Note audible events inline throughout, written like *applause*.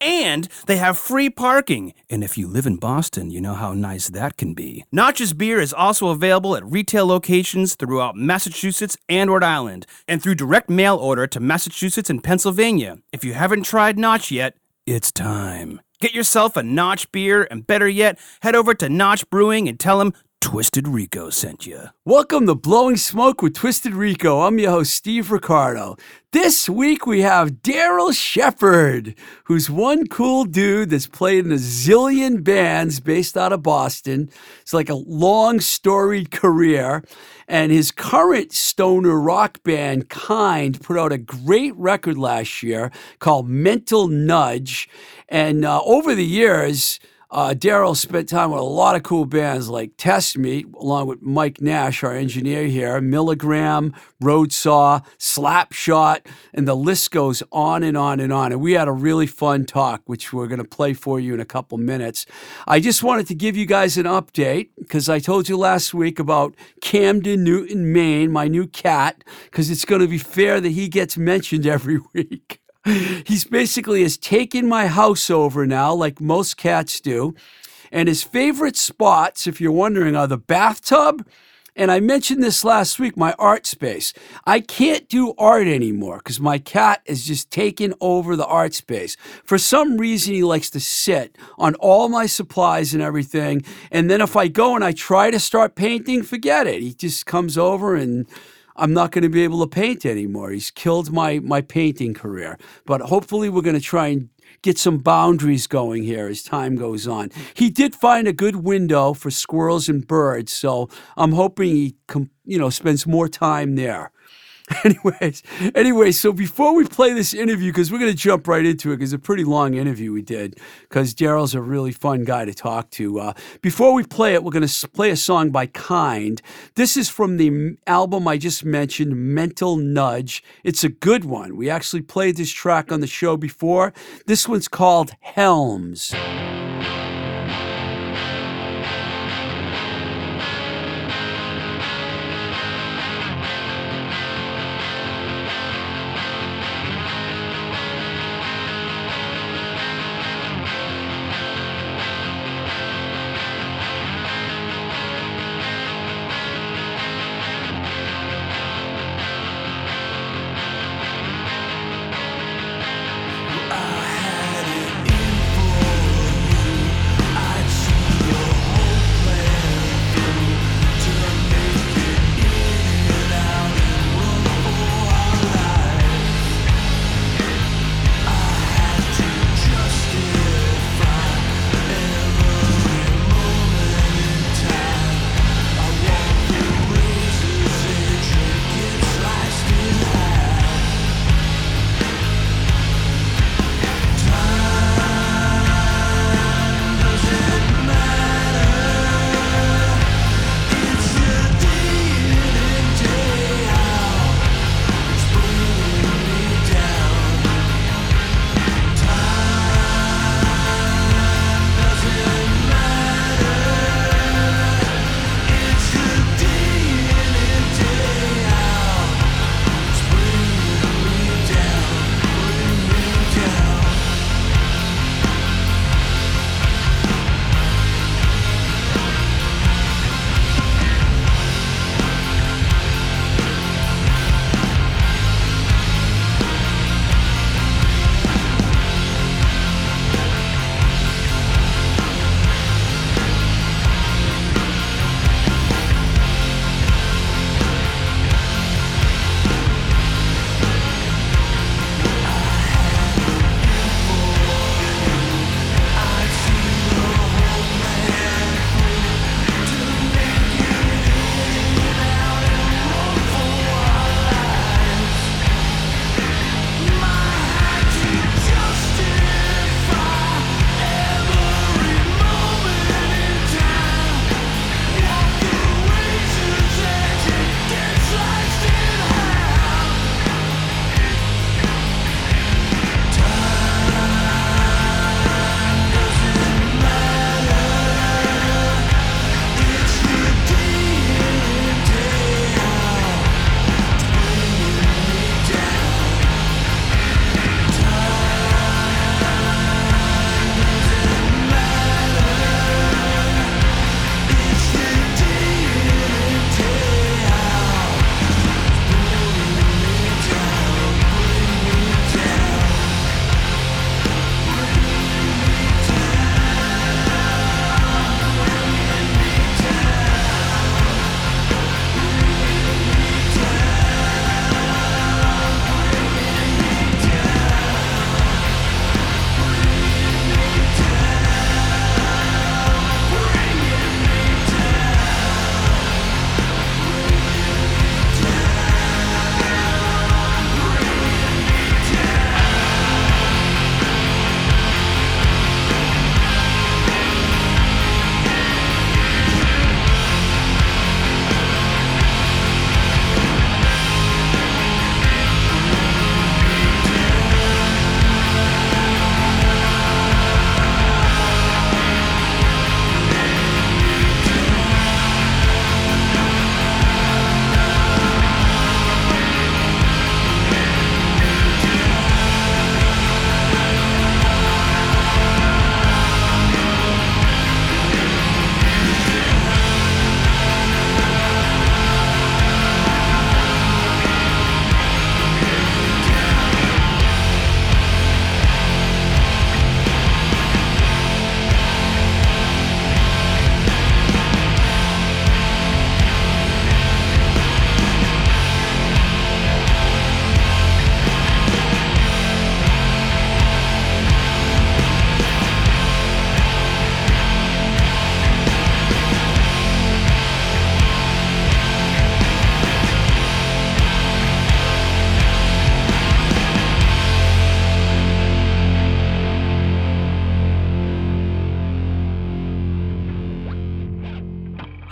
and they have free parking. And if you live in Boston, you know how nice that can be. Notch's beer is also available at retail locations throughout Massachusetts and Rhode Island, and through direct mail order to Massachusetts and Pennsylvania. If you haven't tried Notch yet, it's time. Get yourself a Notch beer, and better yet, head over to Notch Brewing and tell them Twisted Rico sent you. Welcome to Blowing Smoke with Twisted Rico. I'm your host, Steve Ricardo. This week we have Daryl Shepard, who's one cool dude that's played in a zillion bands based out of Boston. It's like a long storied career. And his current stoner rock band, Kind, put out a great record last year called Mental Nudge. And uh, over the years, uh, Daryl spent time with a lot of cool bands like Test Me, along with Mike Nash, our engineer here, Milligram, Roadsaw, Slapshot, and the list goes on and on and on. And we had a really fun talk, which we're going to play for you in a couple minutes. I just wanted to give you guys an update because I told you last week about Camden Newton, Maine, my new cat, because it's going to be fair that he gets mentioned *laughs* every week. He's basically has taken my house over now, like most cats do. And his favorite spots, if you're wondering, are the bathtub. And I mentioned this last week, my art space. I can't do art anymore because my cat is just taking over the art space. For some reason, he likes to sit on all my supplies and everything. And then if I go and I try to start painting, forget it. He just comes over and I'm not going to be able to paint anymore. He's killed my my painting career. But hopefully, we're going to try and get some boundaries going here as time goes on. He did find a good window for squirrels and birds, so I'm hoping he, you know, spends more time there. *laughs* anyways, anyway, so before we play this interview, because we're going to jump right into it, because it's a pretty long interview we did, because Daryl's a really fun guy to talk to. Uh, before we play it, we're going to play a song by Kind. This is from the album I just mentioned, Mental Nudge. It's a good one. We actually played this track on the show before. This one's called Helms.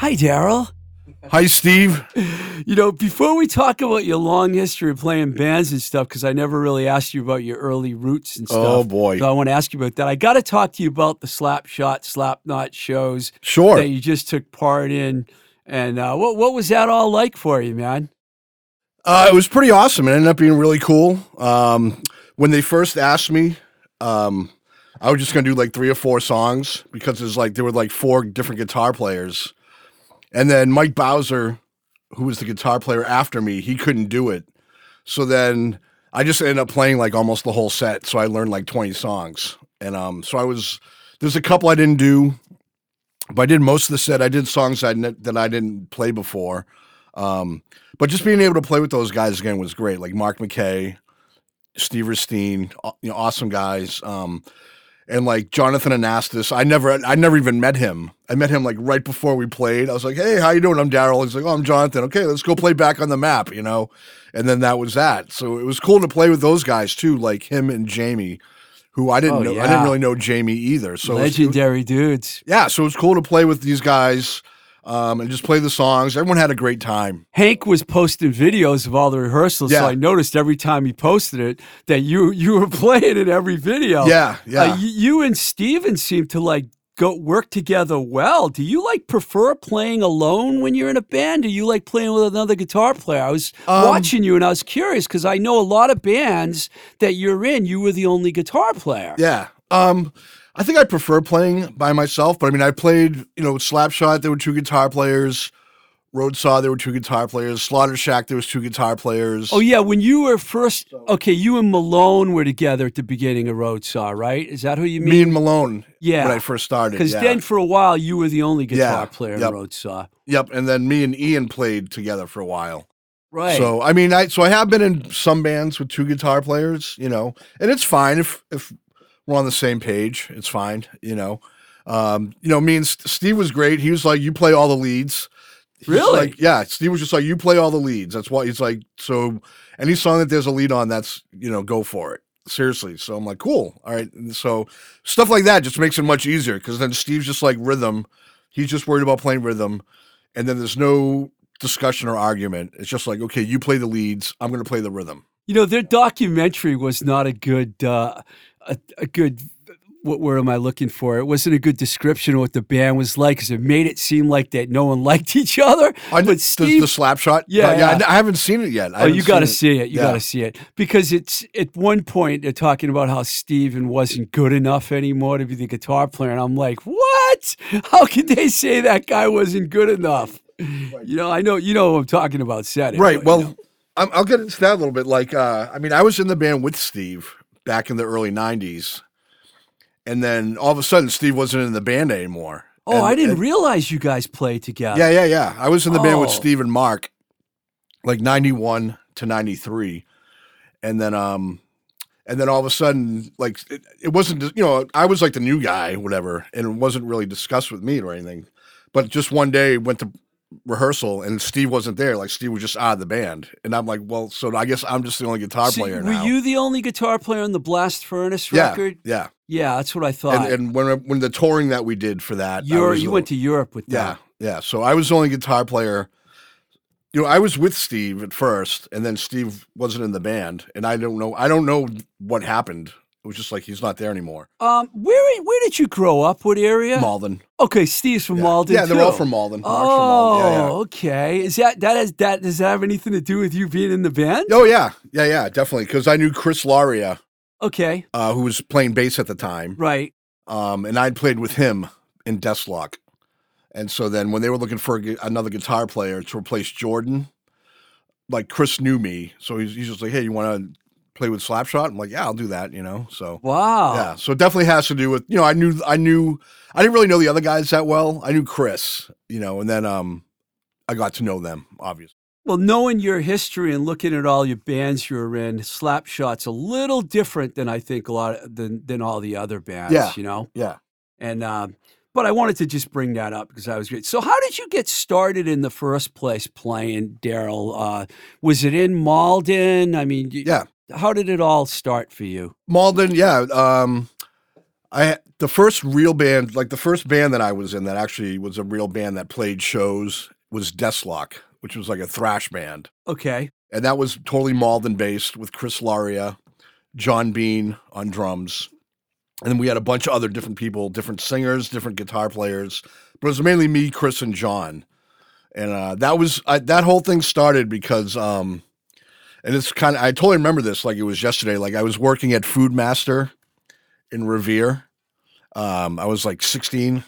Hi, Daryl. Hi, Steve. You know, before we talk about your long history of playing bands and stuff, because I never really asked you about your early roots and stuff. Oh, boy. So I want to ask you about that. I got to talk to you about the slap shot, slap knot shows Sure. that you just took part in. And uh, what what was that all like for you, man? Uh, it was pretty awesome. It ended up being really cool. Um, when they first asked me, um, I was just gonna do like three or four songs because there's like there were like four different guitar players, and then Mike Bowser, who was the guitar player after me, he couldn't do it. So then I just ended up playing like almost the whole set. So I learned like 20 songs, and um, so I was there's a couple I didn't do, but I did most of the set. I did songs I that I didn't play before. Um, but just being able to play with those guys again was great. Like Mark McKay, Steve Risteen, you know, awesome guys. Um, and like Jonathan Anastas, I never, I never even met him. I met him like right before we played. I was like, "Hey, how you doing?" I'm Daryl. He's like, "Oh, I'm Jonathan." Okay, let's go play back on the map, you know. And then that was that. So it was cool to play with those guys too, like him and Jamie, who I didn't Oh, know. I didn't really know Jamie either. So it was- Legendary dudes. yeah, so it was cool to play with these guys um, and just play the songs. Everyone had a great time. Hank was posting videos of all the rehearsals, so Yeah. I noticed every time he posted it that you you were *laughs* playing in every video. Yeah, yeah. Uh, you and Steven seem to like go work together well. Do you like prefer playing alone when you're in a band? Do you like playing with another guitar player? I was Um, watching you and I was curious because I know a lot of bands that you're in, you were the only guitar player. Yeah. Um, I think I prefer playing by myself, but I mean, I played, you know, Slapshot, there were two guitar players. Roadsaw, there were two guitar players. Slaughter Shack, there was two guitar players. Oh yeah, when you were first okay, you and Malone were together at the beginning of Roadsaw, right? Is that who you mean? Me and Malone. Yeah. When I first started. Because yeah. then for a while you were the only guitar Yeah, player in yep. Roadsaw. Yep. And then me and Ian played together for a while. Right. So I mean, I so I have been in some bands with two guitar players, you know, and it's fine if if we're on the same page. It's fine, you know. Um, you know, me and Steve was great. He was like, "You play all the leads." He's Really? Like, yeah. Steve was just like, "You play all the leads." That's why he's like, so any song that there's a lead on, that's you know, go for it. Seriously. So I'm like, cool. All right. And so stuff like that just makes it much easier because then Steve's just like rhythm. He's just worried about playing rhythm, and then there's no discussion or argument. It's just like, okay, you play the leads. I'm going to play the rhythm. you know, their documentary was not a good uh a, a good what word am I looking for? It wasn't a good description of what the band was like because it made it seem like that no one *laughs* liked each other. I, but the, Steve, the slap shot. Yeah, Uh, yeah. I, I haven't seen it yet. I oh, you got to see it. You Yeah. got to see it because it's at one point they're talking about how Steven wasn't good enough anymore to be the guitar player, and I'm like, what? How could they say that guy wasn't good enough? You know, I know you know what I'm talking about. Said it, Right. but, Well, you know. I'm, I'll get into that a little bit. Like, uh, I mean, I was in the band with Steve back in the early '90s, and then all of a sudden, Steve wasn't in the band anymore. oh, And- I didn't and- realize you guys played together. Yeah, yeah, yeah. I was in the band with Oh. Steve and Mark, like '91 to '93, and then um, and then all of a sudden, like it, it wasn't, you know, I was like the new guy, whatever, and it wasn't really discussed with me or anything. But just one day, went to rehearsal and Steve wasn't there. Like Steve was just out of the band, and I'm like, well, so I guess I'm just the only guitar So player were now. you the only guitar player on the Blast Furnace yeah, record? yeah. Yeah, that's what I thought. And, and when when the touring that we did for that, you went to Europe with that. Yeah, that. yeah. So I was the only guitar player. You know, I was with Steve at first, and then Steve wasn't in the band, and I don't know. I don't know what happened. It was just like he's not there anymore. Um, where where did you grow up? What area? Malden. Okay, Steve's from Yeah. Malden. Yeah, they're all from Malden. Mark's Oh, from Malden. Yeah, yeah. okay. Is that that has that does that have anything to do with you being in the band? Oh yeah, yeah, yeah, definitely. Because I knew Chris Laria, Okay, uh, who was playing bass at the time, right. um, and I'd played with him in Deathlock. And so then when they were looking for a another guitar player to replace Jordan, like Chris knew me, so he's, he's just like, "Hey, you want to play with Slapshot?" I'm like, "Yeah, I'll do that." You know, so Wow. yeah, so it definitely has to do with you know I knew I knew I didn't really know the other guys that well. I knew Chris, you know, and then um I got to know them obviously. Well, knowing your history and looking at all your bands you're in, Slapshot's a little different than I think a lot of, than than all the other bands. Yeah. You know. Yeah. And uh, but I wanted to just bring that up because I was great. So, how did you get started in the first place playing, Daryl? Uh, was it in Malden? I mean, y- Yeah. How did it all start for you? Malden, yeah. Um, I the first real band, like the first band that I was in that actually was a real band that played shows was Deathlock, which was like a thrash band. Okay. And that was totally Malden based with Chris Laria, John Bean on drums. And then we had a bunch of other different people, different singers, different guitar players. But it was mainly me, Chris, and John. And uh, that was I, that whole thing started because, um, and it's kind of I totally remember this like it was yesterday. Like I was working at Food Master in Revere. Um, I was like 16,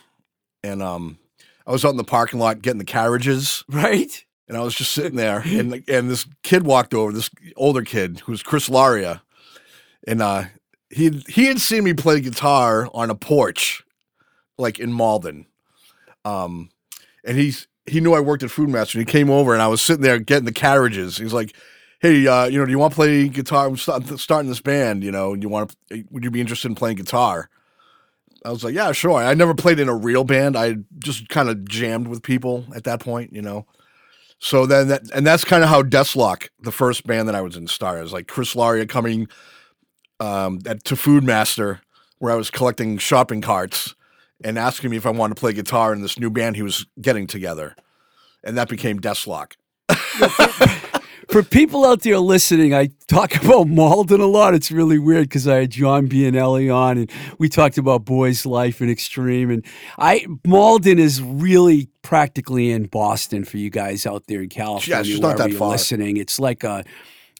and um, I was out in the parking lot getting the carriages, Right? and I was just sitting there, and and this kid walked over, this older kid who's Chris Laria, and uh, he he had seen me play guitar on a porch, like in Malden, um, and he's he knew I worked at Food Master, and he came over, and I was sitting there getting the carriages. He's like. Hey, uh, you know, do you want to play guitar? I'm start, starting this band. You know, you want to? Would you be interested in playing guitar? I was like, yeah, sure. I never played in a real band. I just kind of jammed with people at that point, you know. So then that, and that's kind of how Deathlock, the first band that I was in, started. It was like Chris Laria coming um, at, to Food Master, where I was collecting shopping carts and asking me if I wanted to play guitar in this new band he was getting together. And that became Deathlock. For people out there listening, I talk *laughs* about Malden a lot. It's really weird because I had John Bianelli on, and we talked about Boys Life and Extreme. And I Malden is really practically in Boston for you guys out there in California. Yeah, it's not that far. Listening, it's like a,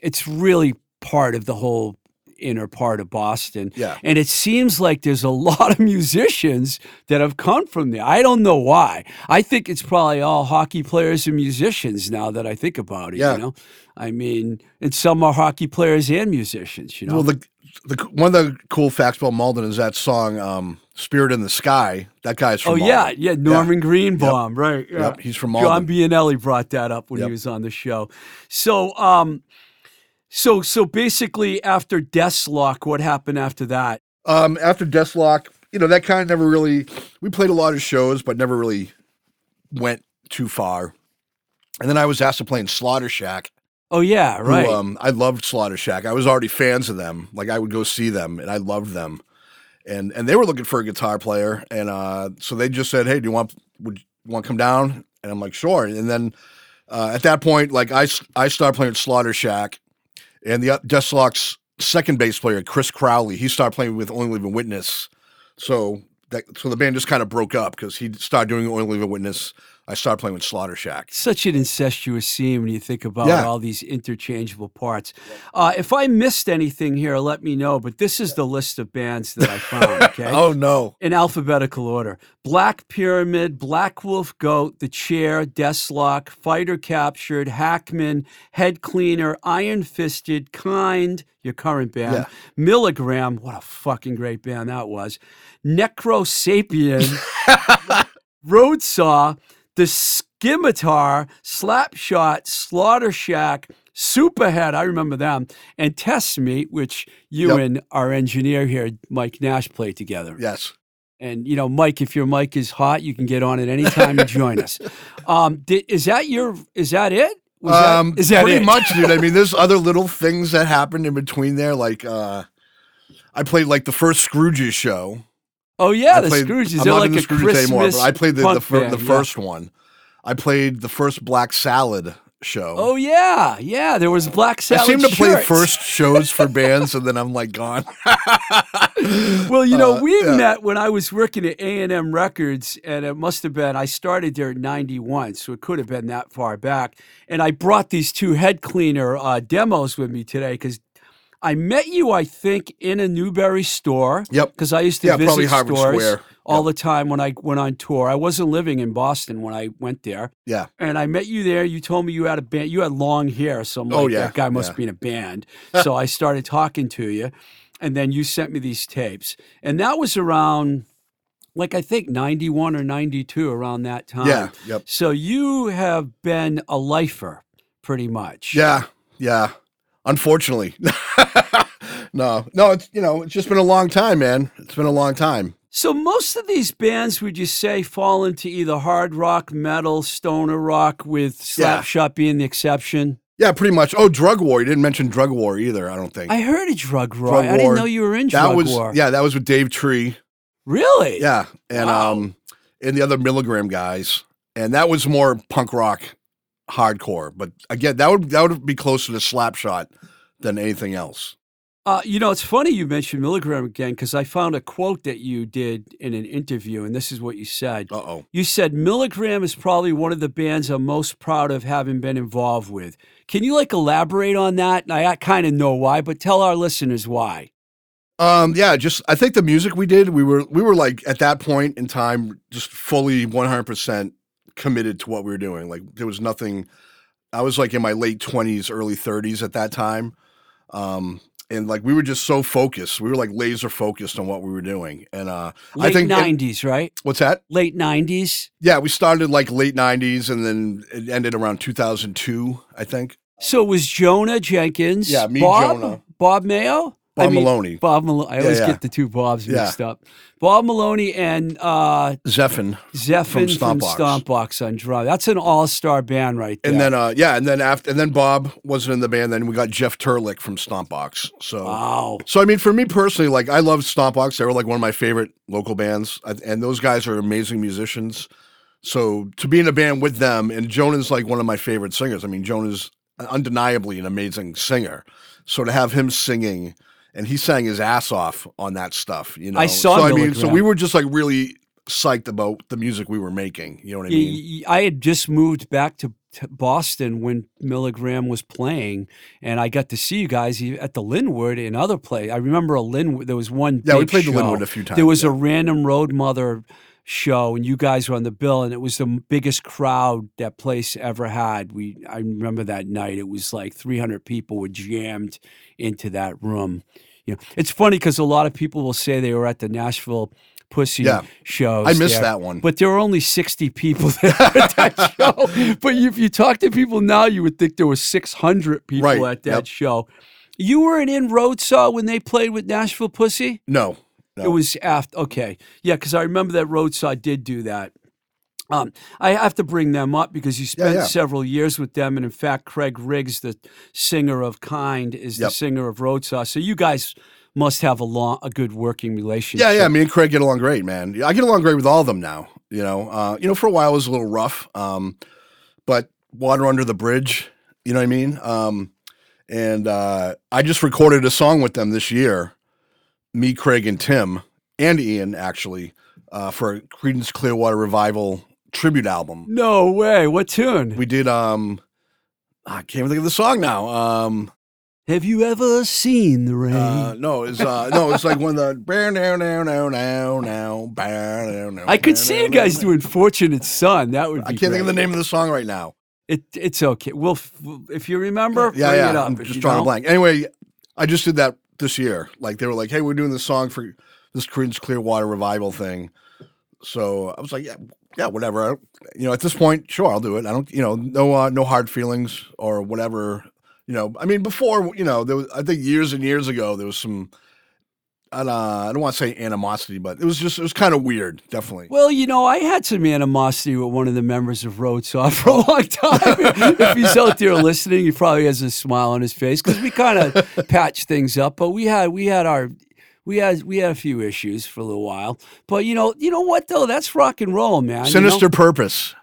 it's really part of the whole inner part of Boston. Yeah. And it seems like there's a *laughs* lot of musicians that have come from there. I don't know why. I think it's probably all hockey players and musicians now that I think about it. Yeah. You know, I mean, and some are hockey players and musicians. You know, Well, the, the one of the cool facts about Malden is that song um, "Spirit in the Sky." That guy's from oh yeah, Malden. yeah, Norman Greenbaum, right? Yeah. Yep, he's from John Malden. Bianelli brought that up when Yep. he was on the show. So, um, so so basically, after Deathlock, what happened after that? Um, after Deathlock, you know, that kind of never really. We played a lot of shows, but never really went too far. And then I was asked to play in Slaughter Shack. Oh yeah, who, right. um, I loved Slaughter Shack. I was already fans of them. Like I would go see them, and I loved them. And and they were looking for a guitar player, and uh, so they just said, "Hey, do you want would you want to come down?" And I'm like, "Sure." And then uh, at that point, like I I started playing Slaughter Shack, and the uh, Deathlock's second bass player, Chris Crowley, he started playing with Only Living Witness. So that so the band just kind of broke up because he started doing Only Living Witness. I started playing with Slaughter Shack. Such an incestuous scene when you think about Yeah. all these interchangeable parts. Uh, if I missed anything here, let me know. But this is the list of bands that I found. *laughs* Okay. Oh no! in alphabetical order. Black Pyramid, Black Wolf Goat, The Chair, Deathlock, Fighter Captured, Hackman, Head Cleaner, Iron Fisted, Kind, your current band, Yeah. Milligram, what a fucking great band that was, Necro Sapien, *laughs* Road Saw, The Scimitar, Slapshot, Slaughter Shack, Superhead, I remember them, and Test Meet, which you Yep. and our engineer here, Mike Nash, played together. Yes. And you know, Mike, if your mic is hot, you can get on at any time and join us. *laughs* Um, di- is that your? Is that it? Was that- um, is that pretty it? much, dude? I mean, there's *laughs* other little things that happened in between there. Like, uh, I played like the first Scrooges show. Oh yeah, I the played, Scrooges. I'm They're not like in the Scrooges anymore, but I played the the, fir- band, the yeah. first one. I played the first Black Salad show. Oh yeah, yeah. There was Black Salad. I seem to play first shows for bands, and then I'm like gone. *laughs* Well, you know, Uh, we yeah. met when I was working at A and M Records, and it must have been I started there in '91, so it could have been that far back. And I brought these two head cleaner uh, demos with me today because I met you, I think, in a Newbury store. Yep. Because I used to Yeah, visit stores Square. all the time when I went on tour. I wasn't living in Boston when I went there. yeah, And I met you there. You told me you had a band. You had long hair, so I'm oh, like, Oh, yeah, that guy must yeah. be in a band. *laughs* so I started talking to you, and then you sent me these tapes, and that was around, like I think ninety one or ninety two, around that time. yeah, yep, So you have been a lifer, pretty much. yeah, yeah. Unfortunately, *laughs* no, no. It's you know, it's just been a long time, man. It's been a long time. So most of these bands, would you say, fall into either hard rock, metal, stoner rock, with Yeah. Slapshot being the exception? Yeah, pretty much. Oh, Drug War. You didn't mention Drug War either. I don't think. I heard a Drug War. Drug I didn't know you were in that Drug was War. yeah. That was with Dave Tree. Really? Yeah, and Wow. um, and the other Milligram guys, and that was more punk rock, hardcore. But again, that would that would be closer to Slapshot than anything else. Uh, you know, it's funny you mentioned Milligram again because I found a quote that you did in an interview, and this is what you said. Uh oh. You said Milligram is probably one of the bands I'm most proud of having been involved with. Can you like elaborate on that? I, I kind of know why, but tell our listeners why. Um, yeah, just I think the music we did, we were we were like at that point in time just fully one hundred percent committed to what we were doing. Like there was nothing. I was like in my late twenties, early thirties at that time, um, and like we were just so focused. We were like laser focused on what we were doing, and uh, Late I think 90s, right? what's that? Late 90s. Yeah, we started like late '90s, and then it ended around 2002, I think. So it was Jonah Jenkins. Yeah, me, Bob, Jonah. Bob Mayo? I Bob mean, Maloney, Bob Maloney. I always yeah. get the two Bobs Yeah. mixed up. Bob Maloney and uh, Zephin, Zephin from Stompbox. Stompbox on drum. That's an all-star band right there. and then uh, yeah, and then after, and then Bob wasn't in the band. Then we got Jeff Turlick from Stompbox. So. wow. So I mean, for me personally, like I love Stompbox. They were like one of my favorite local bands, and those guys are amazing musicians. So to be in a band with them, and Jonah's like one of my favorite singers. I mean, Jonah's undeniably an amazing singer. So to have him singing, and he sang his ass off on that stuff, you know. I saw So I mean, so we were just like really psyched about the music we were making. You know what I mean? I had just moved back to, to Boston when Milligram was playing, and I got to see you guys at the Linwood and other play. I remember a Linwood. There was one. Yeah, we played the show. Linwood a few times. There was yeah. a random Road Mother show, and you guys were on the bill, and it was the biggest crowd that place ever had. We I remember that night. It was like 300 people were jammed into that room. You know, it's funny because a lot of people will say they were at the Nashville Pussy Yeah. shows. I missed there. that one. But there were only 60 people *laughs* there at that *laughs* show. But if you talk to people now, you would think there were 600 people Right, at that yep. show. You weren't in Roadsaw when they played with Nashville Pussy? no, no. It was after. Okay. Yeah, because I remember that Roadsaw did do that. Um, I have to bring them up because you spent yeah. several years with them. And in fact, Craig Riggs, the singer of Kind, is the singer of Roadsaw. So you guys must have a long, a good working relationship. Yeah, yeah. Me and Craig get along great, man. I get along great with all of them now. You know, uh, you know, for a while it was a little rough, um, but water under the bridge. You know what I mean? Um, and uh, I just recorded a song with them this year. Me, Craig, and Tim, and Ian actually uh, for a Creedence Clearwater Revival tribute album. No way. What tune? We did. Um, I can't even think of the song now. Um, Have you ever seen the rain? uh, no, it's uh, no, it's like one of the now now now now now. I could see you guys doing "Fortunate Son." That would be. I can't think of the name of the song right now. It, it's okay. We'll, f- if you remember, Yeah, bring yeah. it up. I'm If just drawing a blank. Anyway, I just did that this year. Like they were like, "Hey, we're doing this song for this Creedence Clearwater revival thing." So I was like, "Yeah, yeah, whatever." You know, at this point, sure, I'll do it. I don't, you know, no, uh, no hard feelings or whatever. You know, I mean, before, you know, there was, I think years and years ago, there was some. I don't, I don't want to say animosity, but it was just it was kind of weird, definitely. Well, you know, I had some animosity with one of the members of Roadsaw *laughs* for a long time. if he's out there listening, he probably has a smile on his face because we kind of *laughs* patched things up. But we had we had our we had we had a few issues for a little while. But you know, you know what though? That's rock and roll, man. you know? Sinister Purpose.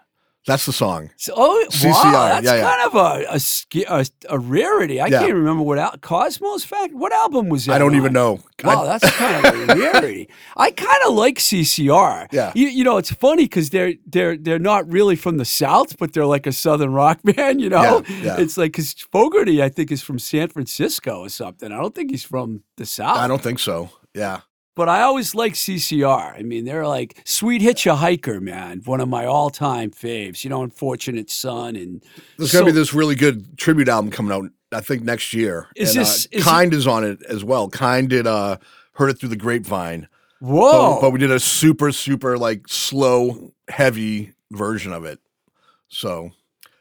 That's the song. So- oh, CCR, wow, that's yeah, yeah. kind of a a, a, a rarity. I Yeah. can't remember what al- Cosmos Fact. What album was that? I don't on? even know. Wow, *laughs* I- that's kind of a rarity. I kind of like CCR. Yeah. you, you know, it's funny because they're they're they're not really from the South, but they're like a Southern rock *laughs* band. You know, Yeah, yeah. it's like because Fogerty, I think, is from San Francisco or something. I don't think he's from the South. I don't think so. Yeah. But I always like CCR. I mean, they're like Sweet Hitchhiker, man. One of my all-time faves. You know, Unfortunate Son and There's gonna be this really good tribute album coming out. I think next year. Is And, this- uh, is Kind is on it as well? Kind did uh heard it through the grapevine. whoa. But, but we did a super super like slow heavy version of it. So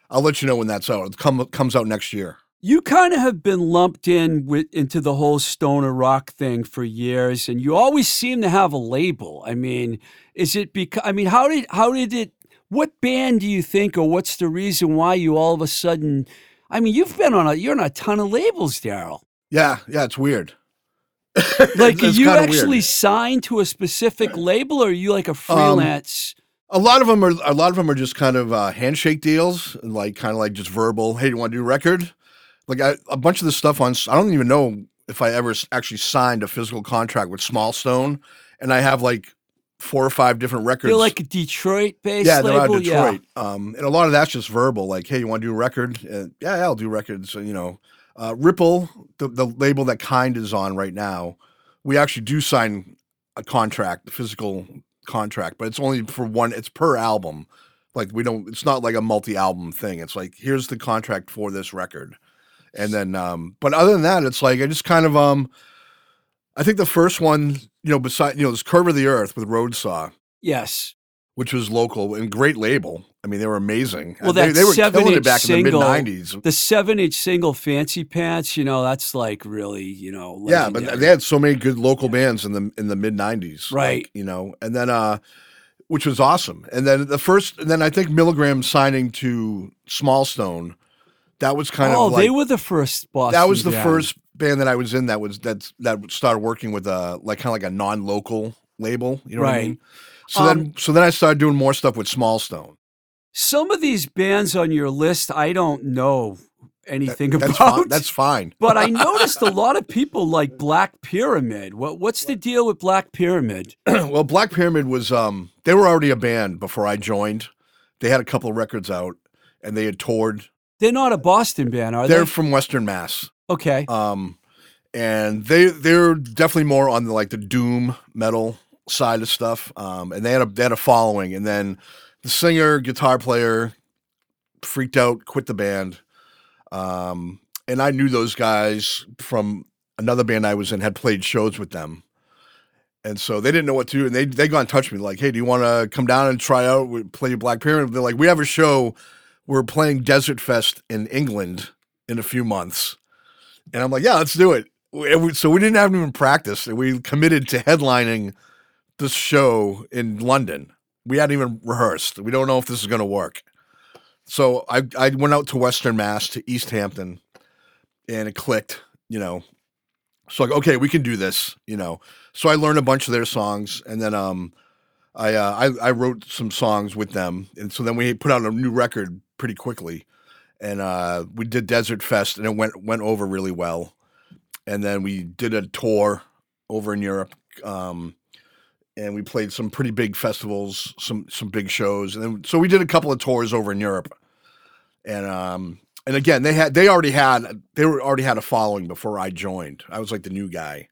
I'll let you know when that's out. It come, comes out next year. you kind of have been lumped in with into the whole stoner rock thing for years, and you always seem to have a label. I mean, is it because? I mean, how did how did it? What band do you think, or what's the reason why you all of a sudden? I mean, you've been on a you're on a ton of labels, Daryl. Yeah, yeah, it's weird. *laughs* Like, It's you actually weird. signed to a specific label, or are you like a freelance? A lot of them are a lot of them are just kind of uh, handshake deals, like kind of like just verbal. Hey, you want to do a record? Like I, a bunch of the stuff on. I don't even know if I ever actually signed a physical contract with Small Stone, and I have like four or five different records. They're like a Detroit-based yeah, they're out of Detroit. Um, and a lot of that's just verbal. Like, hey, you want to do a record? Uh, yeah, I'll do records. So, you know, uh, Ripple, the, the label that Kind is on right now, we actually do sign a contract, physical contract, but it's only for one. It's per album. Like we don't. It's not like a multi-album thing. It's like here's the contract for this record, and then. Um, but other than that, it's like I just kind of um. I think the first one, you know, beside you know, this Curve of the Earth with Roadsaw Yeah. Yes. which was local and great label. I mean, they were amazing. Well, they, that they were killing it back in the mid '90s. The seven-inch single "Fancy Pants," you know, that's like really, you know, Yeah, but they had so many good local bands in the in the mid '90s, Right. you know, and then uh, which was awesome. And then the first, and then I think Milligram signing to Small Stone, that was kind oh, of like they were the first Boston. that was the band. first band that I was in that was that that started working with a like kind of like a non-local label. You know what I mean? So Um, then, so then I started doing more stuff with Small Stone. Some of these bands on your list, I don't know anything That's about. fine. That's fine. *laughs* but I noticed a *laughs* lot of people like Black Pyramid. What what's the deal with Black Pyramid? *clears throat* well, Black Pyramid was um they were already a band before I joined. They had a couple of records out and they had toured. They're not a Boston band, are They're they? from Western Mass. Okay. Um and they they're definitely more on the like the doom metal side of stuff. Um and they had a they had a following and then the singer, guitar player freaked out, quit the band. Um and I knew those guys from another band I was in had played shows with them. And so they didn't know what to do. And they, they got in touch with me like, hey, do you want to come down and try out, we play Black Pyramid? They're like, we have a show. We're playing Desert Fest in England in a few months. And I'm like, yeah, let's do it. We- So we didn't have even practice. We committed to headlining this show in London. We hadn't even rehearsed. We don't know if this is going to work. So I, I went out to Western Mass to East Hampton and it clicked, you know. So like, okay, we can do this, you know. So I learned a bunch of their songs, and then um, I uh, I, I wrote some songs with them, and so then we put out a new record pretty quickly, and uh, we did Desert Fest, and it went went over really well, and then we did a tour over in Europe, um, and we played some pretty big festivals, some some big shows, and then so we did a couple of tours over in Europe, and um, and again they had they already had they were already had a following before I joined. I was like the new guy,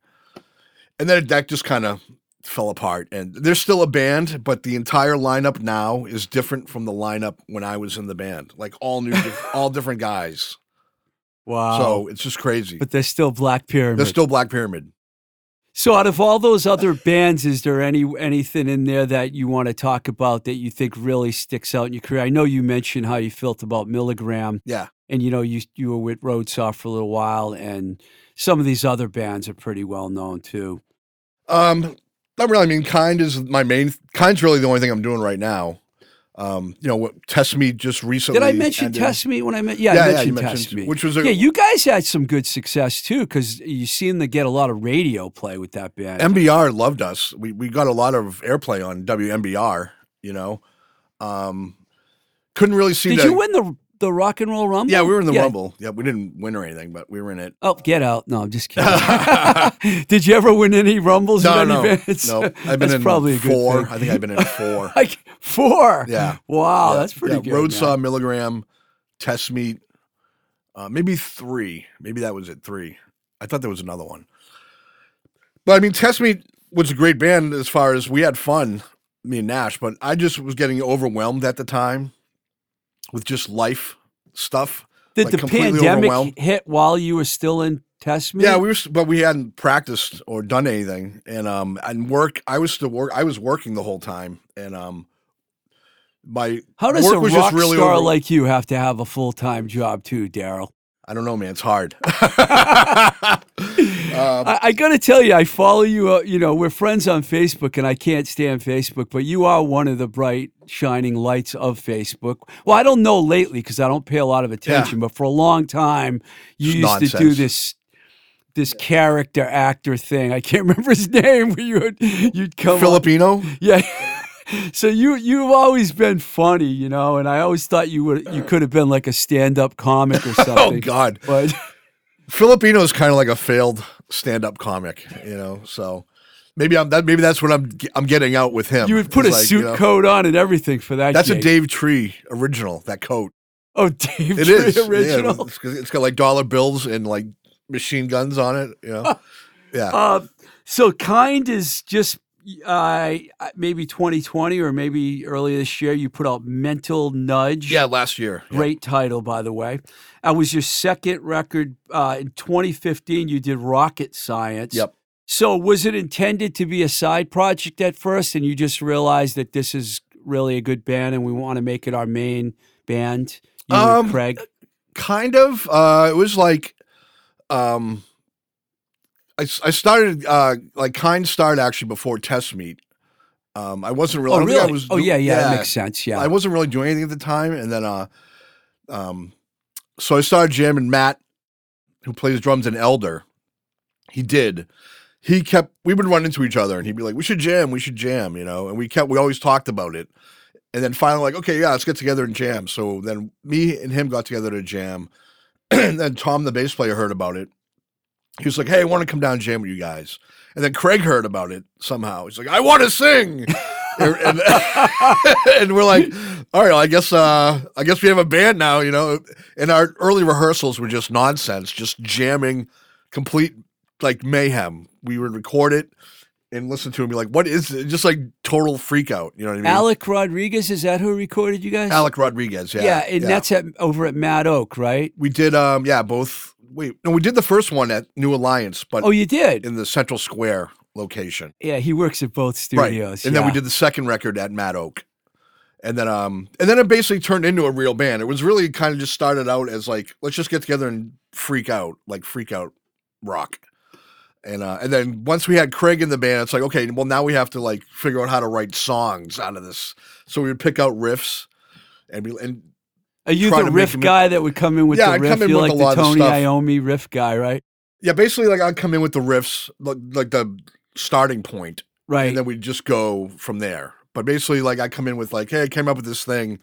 and then that just kind of fell apart. And they're still a band, but the entire lineup now is different from the lineup when I was in the band. Like all new, *laughs* all different guys. Wow. So it's just crazy. but they're still Black Pyramid. They're still Black Pyramid. So, out of all those other bands, is there any anything in there that you want to talk about that you think really sticks out in your career? I know you mentioned how you felt about Milligram, Yeah. and you know you you were with Roadsaw for a little while, and some of these other bands are pretty well known too. Um, not really. I mean, kind is my main. Kind's really the only thing I'm doing right now. Um, you know, what Test Me just recently. Did I mention ended. Test Me when I meant? Yeah, Yeah, I yeah, mentioned you Test Me. which was a yeah, you guys had some good success too, because you seem to get a lot of radio play with that band. MBR loved us. We we got a lot of airplay on WMBR. You know, um, couldn't really see. Did you win the the Rock and Roll Rumble? Yeah, we were in the Yeah. Rumble. Yeah, we didn't win or anything, but we were in it. Oh, get out! No, I'm just *laughs* kidding. *laughs* Did you ever win any rumbles? No, no, bands? no. *laughs* I've been in probably four. I think I've been in four. like four. Yeah. Wow, Yeah, that's pretty yeah, good. Road. Saw, Milligram, Test Meet, uh, maybe three. Maybe that was it. Three. I thought there was another one. But I mean, Test Meet was a great band as far as we had fun, me and Nash. But I just was getting overwhelmed at the time with just life stuff. Did like, the pandemic hit while you were still in test meet? Yeah, we were, but we hadn't practiced or done anything, and um, and work. I was still work. I was working the whole time, and um, my How does work a was rock just really star over- like you have to have a full time job too, Daryl? I don't know, man. It's hard. *laughs* Um, I, I got to tell you, I follow you. Uh, you know, we're friends on Facebook, and I can't stand Facebook, but you are one of the bright, shining lights of Facebook. Well, I don't know lately because I don't pay a lot of attention, but for a long time, you It's used to do nonsense. this this character actor thing. I can't *laughs* remember his name. Where you would you'd come up- Filipino. yeah. *laughs* So you you've always been funny, you know, and I always thought you would you could have been like a stand up comic or *laughs* something. Oh God, But Filipino is kind of like a failed stand-up comic, you know. So maybe I'm that. Maybe that's what I'm I'm getting out with him. you would put a like, suit you know, coat on and everything for that. That's a. Dave Tree original. That coat. Oh, Dave It Tree is Yeah, original. it's, it's got like dollar bills and like machine guns on it. You know. *laughs* Yeah. Uh, so kind is just uh, maybe 2020 or maybe earlier this year. You put out Mental Nudge. yeah. Last year. Yeah. Great title, by the way. That was your second record. Uh, in 2015, you did Rocket Science. Yep. So, was it intended to be a side project at first, and you just realized that this is really a good band, and we want to make it our main band? You Um, Craig. kind of uh it was like um i, I started uh like kind started actually before test meet. Um i wasn't really Oh, don't I really? was oh, do- yeah, yeah, that makes sense. Yeah. i wasn't really doing anything at the time and then uh um so i started jamming matt who plays drums in elder. He did. He kept we would run into each other and he'd be like we should jam we should jam you know and we kept we always talked about it. And then finally like okay yeah let's get together and jam. So then me and him got together to jam. And *clears throat* then tom the bass player heard about it he was like hey i want to come down and jam with you guys. And then craig heard about it somehow. He's like i want to sing! *laughs* And, and, *laughs* and we're like all right i guess uh i guess we have a band now you know? And our early rehearsals were just nonsense just jamming complete like mayhem. We would record it and listen to and be like what is it? Just like total freak out you know what i mean? Alec Rodriguez, is that who recorded you guys? alec rodriguez yeah. Yeah, and that's at over at Mad Oak, right? we did um yeah both wait no we did the first one at new alliance but Oh, you did. in the central square location Yeah, he works at both studios. Right. and then we did the second record at Mad Oak. And then um and then it basically turned into a real band. It was really kind of just started out as like let's just get together and freak out, like freak out rock. And uh and then once we had Craig in the band, it's like okay, well now we have to like figure out how to write songs out of this. So we would pick out riffs and we and Are you the riff guy that would come in with Yeah, the I'd riff? come in You're with like a lot the of Tony stuff. Iommi riff guy, right? yeah, basically like I'd come in with the riffs, like, like the starting point, Right. and then we'd just go from there. But basically, like I come in with like, hey, I came up with this thing,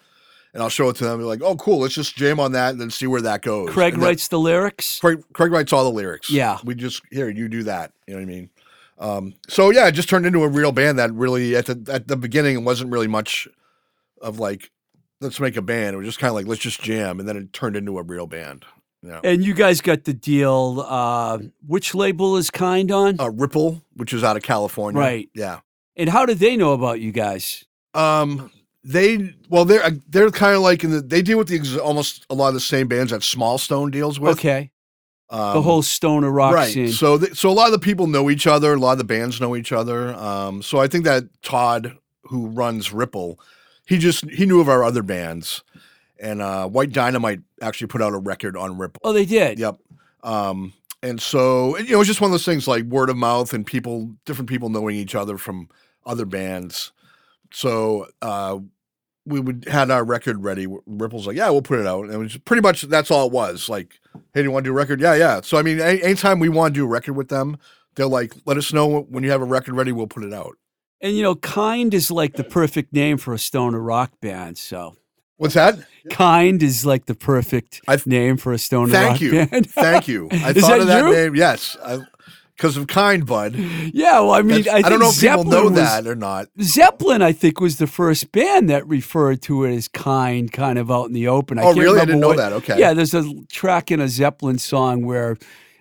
and I'll show it to them. They're like, oh, cool, let's just jam on that and then see where that goes. Craig then- writes the lyrics. Craig, Craig writes all the lyrics. Yeah. we just here you do that. You know what I mean? Um, so yeah, it just turned into a real band that really at the at the beginning it wasn't really much of like let's make a band. It was just kind of like let's just jam, and then it turned into a real band. Yeah. And you guys got the deal. Uh, which label is Kind on? Uh, Ripple, which is out of California. Right. Yeah. and how did they know about you guys? Um, they well, they're uh, they're kind of like in the they deal with the ex- almost a lot of the same bands that Small Stone deals with. okay. um, The whole stoner rock right. scene. So th- so a lot of the people know each other. A lot of the bands know each other. Um, so I think that Todd, who runs Ripple, he just he knew of our other bands, and uh, White Dynamite actually put out a record on Ripple. oh, they did. Yep. Um, and so you know, it's just one of those things like word of mouth and people, different people knowing each other from other bands. So uh, we would had our record ready. Ripple's like, yeah, we'll put it out, and it was pretty much that's all it was. Like, hey, do you want to do a record? Yeah, yeah. So I mean, any, anytime we want to do a record with them, they're like, let us know when you have a record ready. We'll put it out. And you know, Kind is like the perfect name for a stoner rock band. So What's that? Kind is like the perfect I- name for a stoner Thank rock you, band. thank *laughs* you. Thank you. I Is thought that of that you? name. Yes, because of Kind Bud. yeah, well, I mean, I, I, don't know if Zeppelin people know was, that or not. Zeppelin, I think, was the first band that referred to it as kind, kind of out in the open. I Oh, can't really? I didn't know that. Okay. Yeah, there's a track in a Zeppelin song where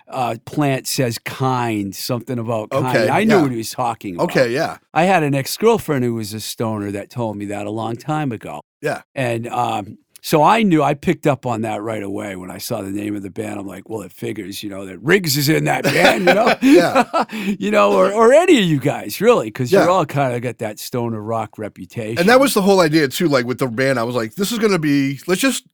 uh, Plant says kind, something about kind. Okay, I knew yeah. what he was talking about. Okay. Yeah. I had an ex girlfriend who was a stoner that told me that a long time ago. Yeah. And um, so I knew, I picked up on that right away when I saw the name of the band. I'm like, well, it figures, you know, that Riggs is in that band, you know? *laughs* Yeah. *laughs* you know, or, or any of you guys, really, because Yeah. you're all kind of got that stoner rock reputation. And that was the whole idea too. Like with the band, I was like, this is going to be, let's just,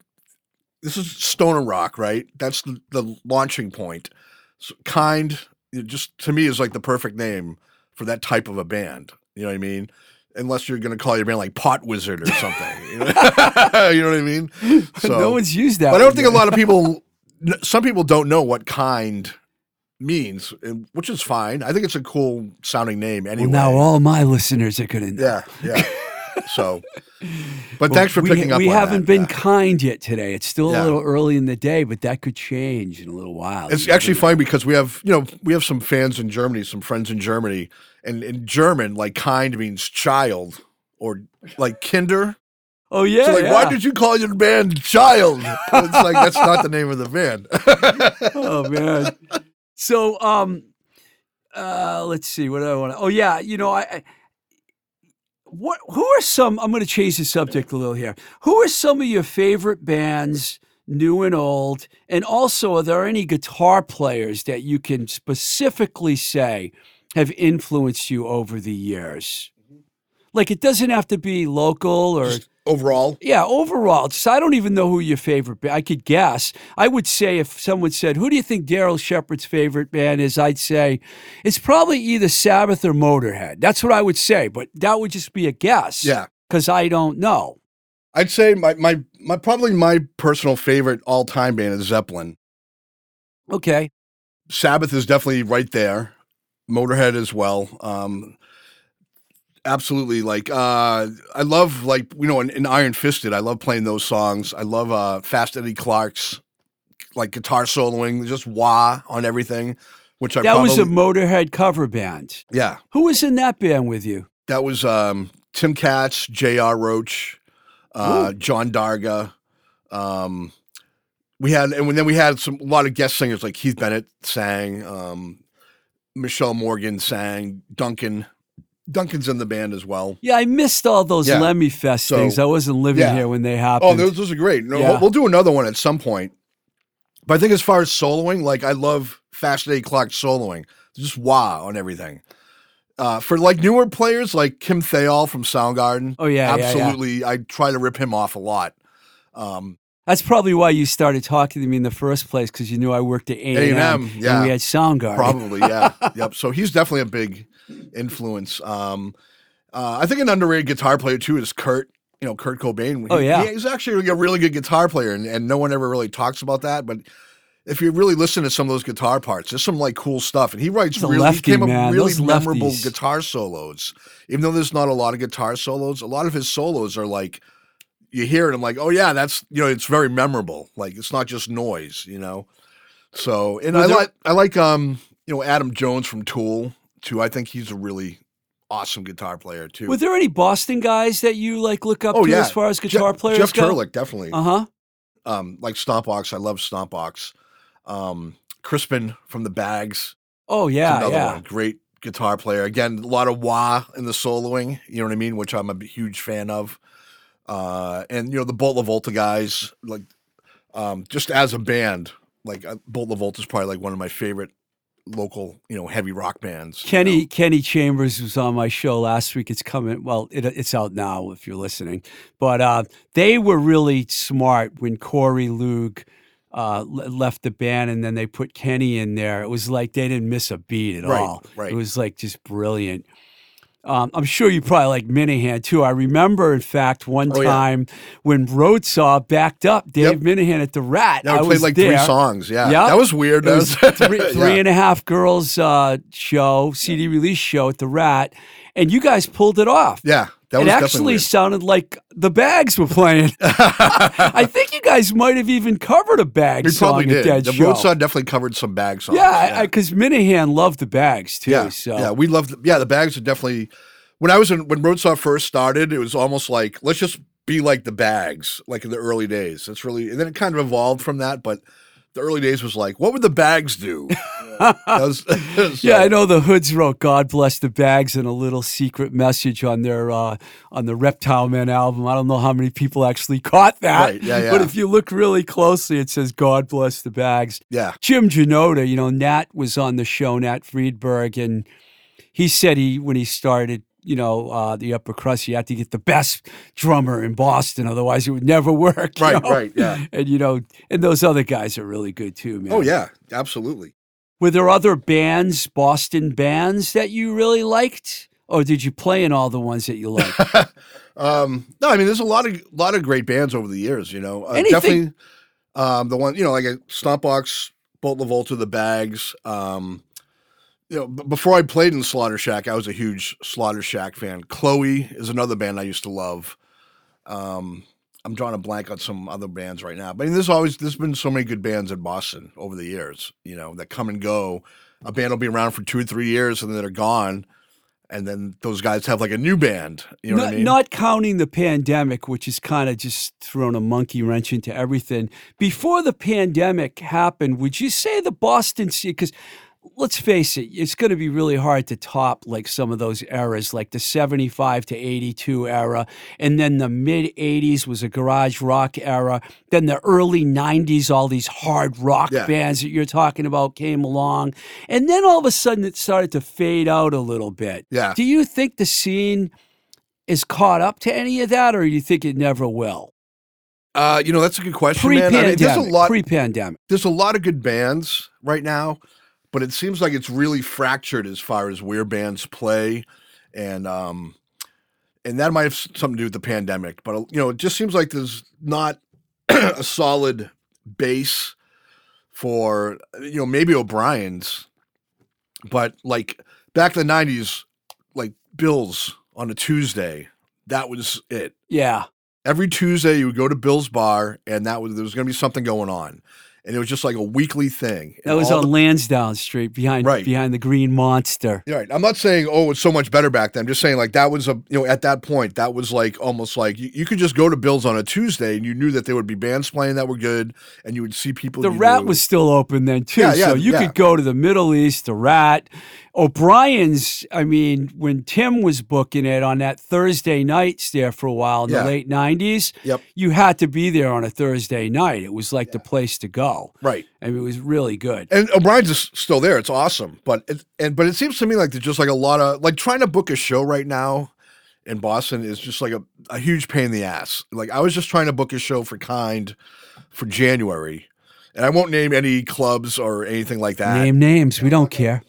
this is stoner rock, right? That's the, the launching point. So kind, just to me is like the perfect name for that type of a band. You know what I mean? Unless you're going to call your band like Pot Wizard or something. you, know? *laughs* You know what I mean? *laughs* So, no one's used that. but I don't think a lot of people, *laughs* some people don't know what kind means, which is fine. I think it's a cool sounding name anyway. Well, now all my listeners are going to know. yeah, yeah. So, but Well, thanks for we, picking up. We haven't that. been Yeah. kind yet today. It's still a little early in the day, but that could change in a little while. It's actually know. funny because we have, you know, we have some fans in Germany, some friends in Germany, and in German, like kind means child or like kinder. Oh yeah. So like, yeah. why did you call your band child? It's like that's not the name of the band. *laughs* oh man. So um uh let's see what do I want to Oh yeah, you know I, I what who are some I'm going to change the subject a little here. Who are some of your favorite bands new and old and also are there any guitar players that you can specifically say have influenced you over the years? Mm-hmm. Like it doesn't have to be local or overall, yeah, overall, just I don't even know who your favorite. Ba- I could guess. I would say if someone said, "Who do you think Daryl Shepard's favorite band is?" I'd say it's probably either Sabbath or Motorhead. That's what I would say, but that would just be a guess. yeah. because I don't know. I'd say my my my probably my personal favorite all time band is Zeppelin. Okay, Sabbath is definitely right there. Motorhead as well. Um, absolutely. Like uh, I love like you know in, in Iron Fisted. I love playing those songs. I love uh, Fast Eddie Clarke's like guitar soloing, just wah on everything. Which I that probably was a Motorhead cover band. yeah. Who was in that band with you? That was um, Tim Catz, J.R. Roach, uh, John Darga. Um, we had, and then we had some a lot of guest singers like Keith Bennett sang, um, Michelle Morgan sang, Duncan. Duncan's in the band as well. Yeah, I missed all those Yeah. Lemmy Fest So- things. I wasn't living yeah. here when they happened. Oh, those, those are great. No, Yeah. we'll, we'll do another one at some point. But I think as far as soloing, like I love Fast Eddie Clarke soloing. Just wow on everything. Uh, for like newer players like Kim Thayil from Soundgarden, Oh, yeah, absolutely. I try to rip him off a lot. Um, That's probably why you started talking to me in the first place because you knew I worked at A and M, A&M, yeah. and we had Soundgarden. probably, yeah, *laughs* yep. So he's definitely a big influence. Um, uh, I think an underrated guitar player too is Kurt. You know, Kurt Cobain. Oh, He- yeah. he's actually a really good guitar player, and, and no one ever really talks about that. But if you really listen to some of those guitar parts, there's some like cool stuff, and he writes really, lefty, he came man. with really Those memorable lefties. guitar solos. Even though there's not a lot of guitar solos, a lot of his solos are like you hear it, I'm like, oh yeah, that's you know, it's very memorable. Like it's not just noise, you know. So and Was I there- like I like um you know Adam Jones from Tool too. I think he's a really awesome guitar player too. Were there any Boston guys that you like look up oh to yeah, as far as guitar players Jeff go? Turlick definitely. Uh huh. Um, like Stompbox, I love Stompbox. Um, Crispin from the Bags, Oh yeah, another yeah. one, great guitar player. Again, a lot of wah in the soloing. You know what I mean? Which I'm a huge fan of. Uh, and you know the Bullet LaVolta guys, like um, just as a band, like uh, Bullet LaVolta is probably like one of my favorite local, you know, heavy rock bands. you Kenny know. Kenny Chambers was on my show last week. It's coming. Well, it, it's out now if you're listening. But uh, they were really smart when Corey Loog uh, left the band, and then they put Kenny in there. It was like they didn't miss a beat at Right, all. right. It was like just brilliant. Um, I'm sure you probably like Minehan too. I remember, in fact, one Oh, yeah. time when Roadsaw backed up Dave Yep. Minehan at the Rat. Yeah, I played like there. three songs. Yeah, Yep. that was weird. It was was *laughs* three, yeah. three and a half girls uh, show, CD release show at the Rat, and you guys pulled it off. Yeah, that it actually sounded like the Bags were playing. *laughs* I think you guys might have even covered a Bag we song probably at did. that The show. Roadsaw definitely covered some bag songs. yeah, because Minehan loved the Bags too. yeah, so yeah, we loved. Yeah, the bags are definitely. When I was in when Roadsaw first started, it was almost like let's just be like the bags, like in the early days. That's really, and then it kind of evolved from that. But the early days was like, what would the bags do? *laughs* Was- *laughs* *laughs* so- Yeah, I know the Hoods wrote "God Bless the Bags" and a little secret message on their uh, on the Reptile Man album. I don't know how many people actually caught that, Right, yeah, but if you look really closely, it says "God Bless the Bags." Yeah, Jim Janota, you know, Nat was on the show, Nat Freedberg, and he said he when he started, you know, uh, the upper crust, you had to get the best drummer in Boston, otherwise it would never *laughs* work. right, know? right, yeah. And you know, and those other guys are really good too, man. Oh yeah, absolutely. Were there other bands, Boston bands, that you really liked, or did you play in all the ones that you liked? *laughs* um, no, I mean, there's a lot of lot of great bands over the years. You know, uh, definitely um, the one you know, like a Stompbox Bullet LaVolta, the Bags. Um, you know, before I played in Slaughter Shack, I was a huge Slaughter Shack fan. Chloe is another band I used to love. Um, I'm drawing a blank on some other bands right now, but I mean, there's always there's been so many good bands in Boston over the years. You know, that come and go. A band will be around for two or three years, and then they're gone, and then those guys have like a new band. You know not, what I mean? not counting the pandemic, which has kind of just thrown a monkey wrench into everything. Before the pandemic happened, would you say the Boston scene? Because let's face it, it's going to be really hard to top like some of those eras, like the 75 to 82 era. And then the mid 80s was a garage rock era. Then the early 90s, all these hard rock Yeah. bands that you're talking about came along. And then all of a sudden it started to fade out a little bit. Yeah. Do you think the scene is caught up to any of that, or do you think it never will? Uh, you know, that's a good question, man. I mean, there's a lot. Pre-pandemic. there's a lot of good bands right now, but it seems like it's really fractured as far as where bands play, and um, and that might have something to do with the pandemic. But uh, you know, it just seems like there's not *clears throat* a solid base for you know maybe O'Brien's, but like back in the '90s, like Bills on a Tuesday, that was it Yeah. every Tuesday you would go to Bill's bar and that was there was going to be something going on, and it was just like a weekly thing. That And was on the- Lansdowne Street behind Right. behind the Green Monster. Yeah, right. I'm not saying oh it's so much better back then. I'm just saying like that was a you know at that point that was like almost like you, you could just go to Bill's on a Tuesday and you knew that there would be bands playing that were good and you would see people. The Rat knew. was still open then too, Yeah, yeah, so you yeah. could go to the Middle East. The Rat, O'Brien's. I mean, when Tim was booking it on that Thursday nights there for a while in Yeah. the late '90s, Yep. you had to be there on a Thursday night. It was like the place to go. right. I mean, it was really good. And O'Brien's is still there. It's awesome, but it, and but it seems to me like there's just like a lot of like trying to book a show right now in Boston is just like a, a huge pain in the ass. Like I was just trying to book a show for Kind for January, and I won't name any clubs or anything like that. Name names. We don't care.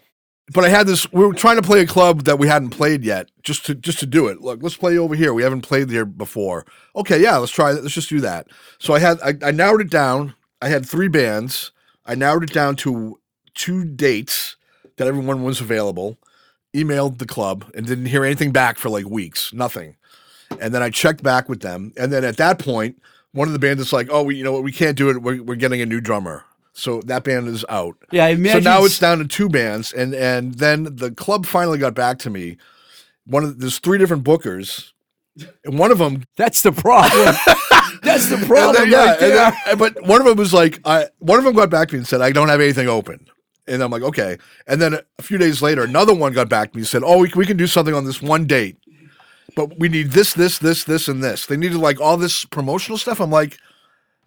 But I had this. We were trying to play a club that we hadn't played yet, just to just to do it. Look, let's play over here. We haven't played there before. Okay, yeah, let's try that. Let's just do that. So I had I, I narrowed it down. I had three bands. I narrowed it down to two dates that everyone was available. Emailed the club and didn't hear anything back for like weeks. Nothing. And then I checked back with them. And then at that point, one of the bands is like, "Oh, we, you know what? We can't do it. We're, we're getting a new drummer." So that band is out. Yeah, I So now it's down to two bands, and and then the club finally got back to me. One of there's three different bookers, and one of them, *laughs* that's the problem. *laughs* that's the problem. then, yeah, right then- but one of them was like, I one of them got back to me and said, I don't have anything open, and I'm like, okay. And then a few days later, another one got back to me and said, oh, we, we can do something on this one date, but we need this, this, this, this, and this. They needed like all this promotional stuff. I'm like.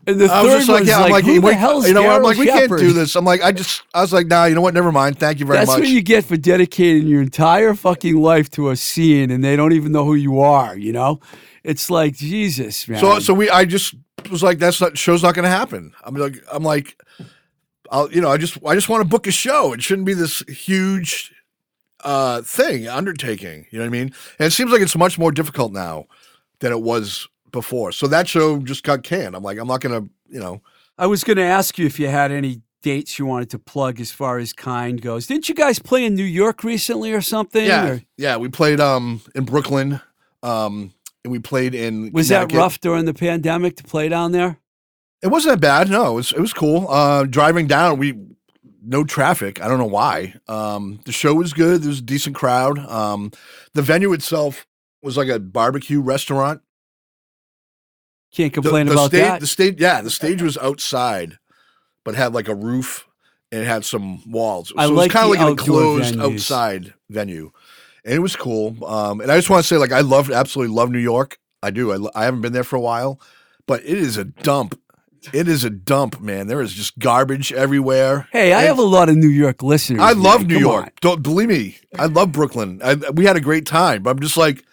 And the I was just like, yeah, I'm like, who the hell's you know, what? I'm like, we can't do this. I'm like, I just, I was like, nah, you know what? Never mind. Thank you very much. That's much. what you get for dedicating your entire fucking life to a scene, and they don't even know who you are. You know, it's like Jesus, man. So so we I just was like that's not show's not going to happen. I'm like I'm like I'll you know I just I just want to book a show. It shouldn't be this huge uh thing undertaking. You know what I mean? And it seems like it's much more difficult now than it was before. So that show just got canned. I'm like I'm not going to you know I was going to ask you if you had any dates you wanted to plug as far as kind goes. Didn't you guys play in New York recently or something? yeah Or yeah we played um in Brooklyn um and we played in was that rough during the pandemic to play down there? It wasn't that bad. No, it was it was cool. Uh, driving down, we no traffic. I don't know why. Um, the show was good. There was a decent crowd. Um, the venue itself was like a barbecue restaurant. Can't The, complain the about stage, that. The stage, yeah, the stage was outside, but had like a roof and it had some walls. I so like it was kind of like an enclosed venues. outside venue, and it was cool. Um, and I just want to say, like, I love, absolutely love New York. I do. I, I haven't been there for a while, but it is a dump. It is a dump, man. There is just garbage everywhere. hey, I And have a lot of New York listeners. I love man. New Come York. on. Don't believe me. I love Brooklyn. I, we had a great time, but I'm just like,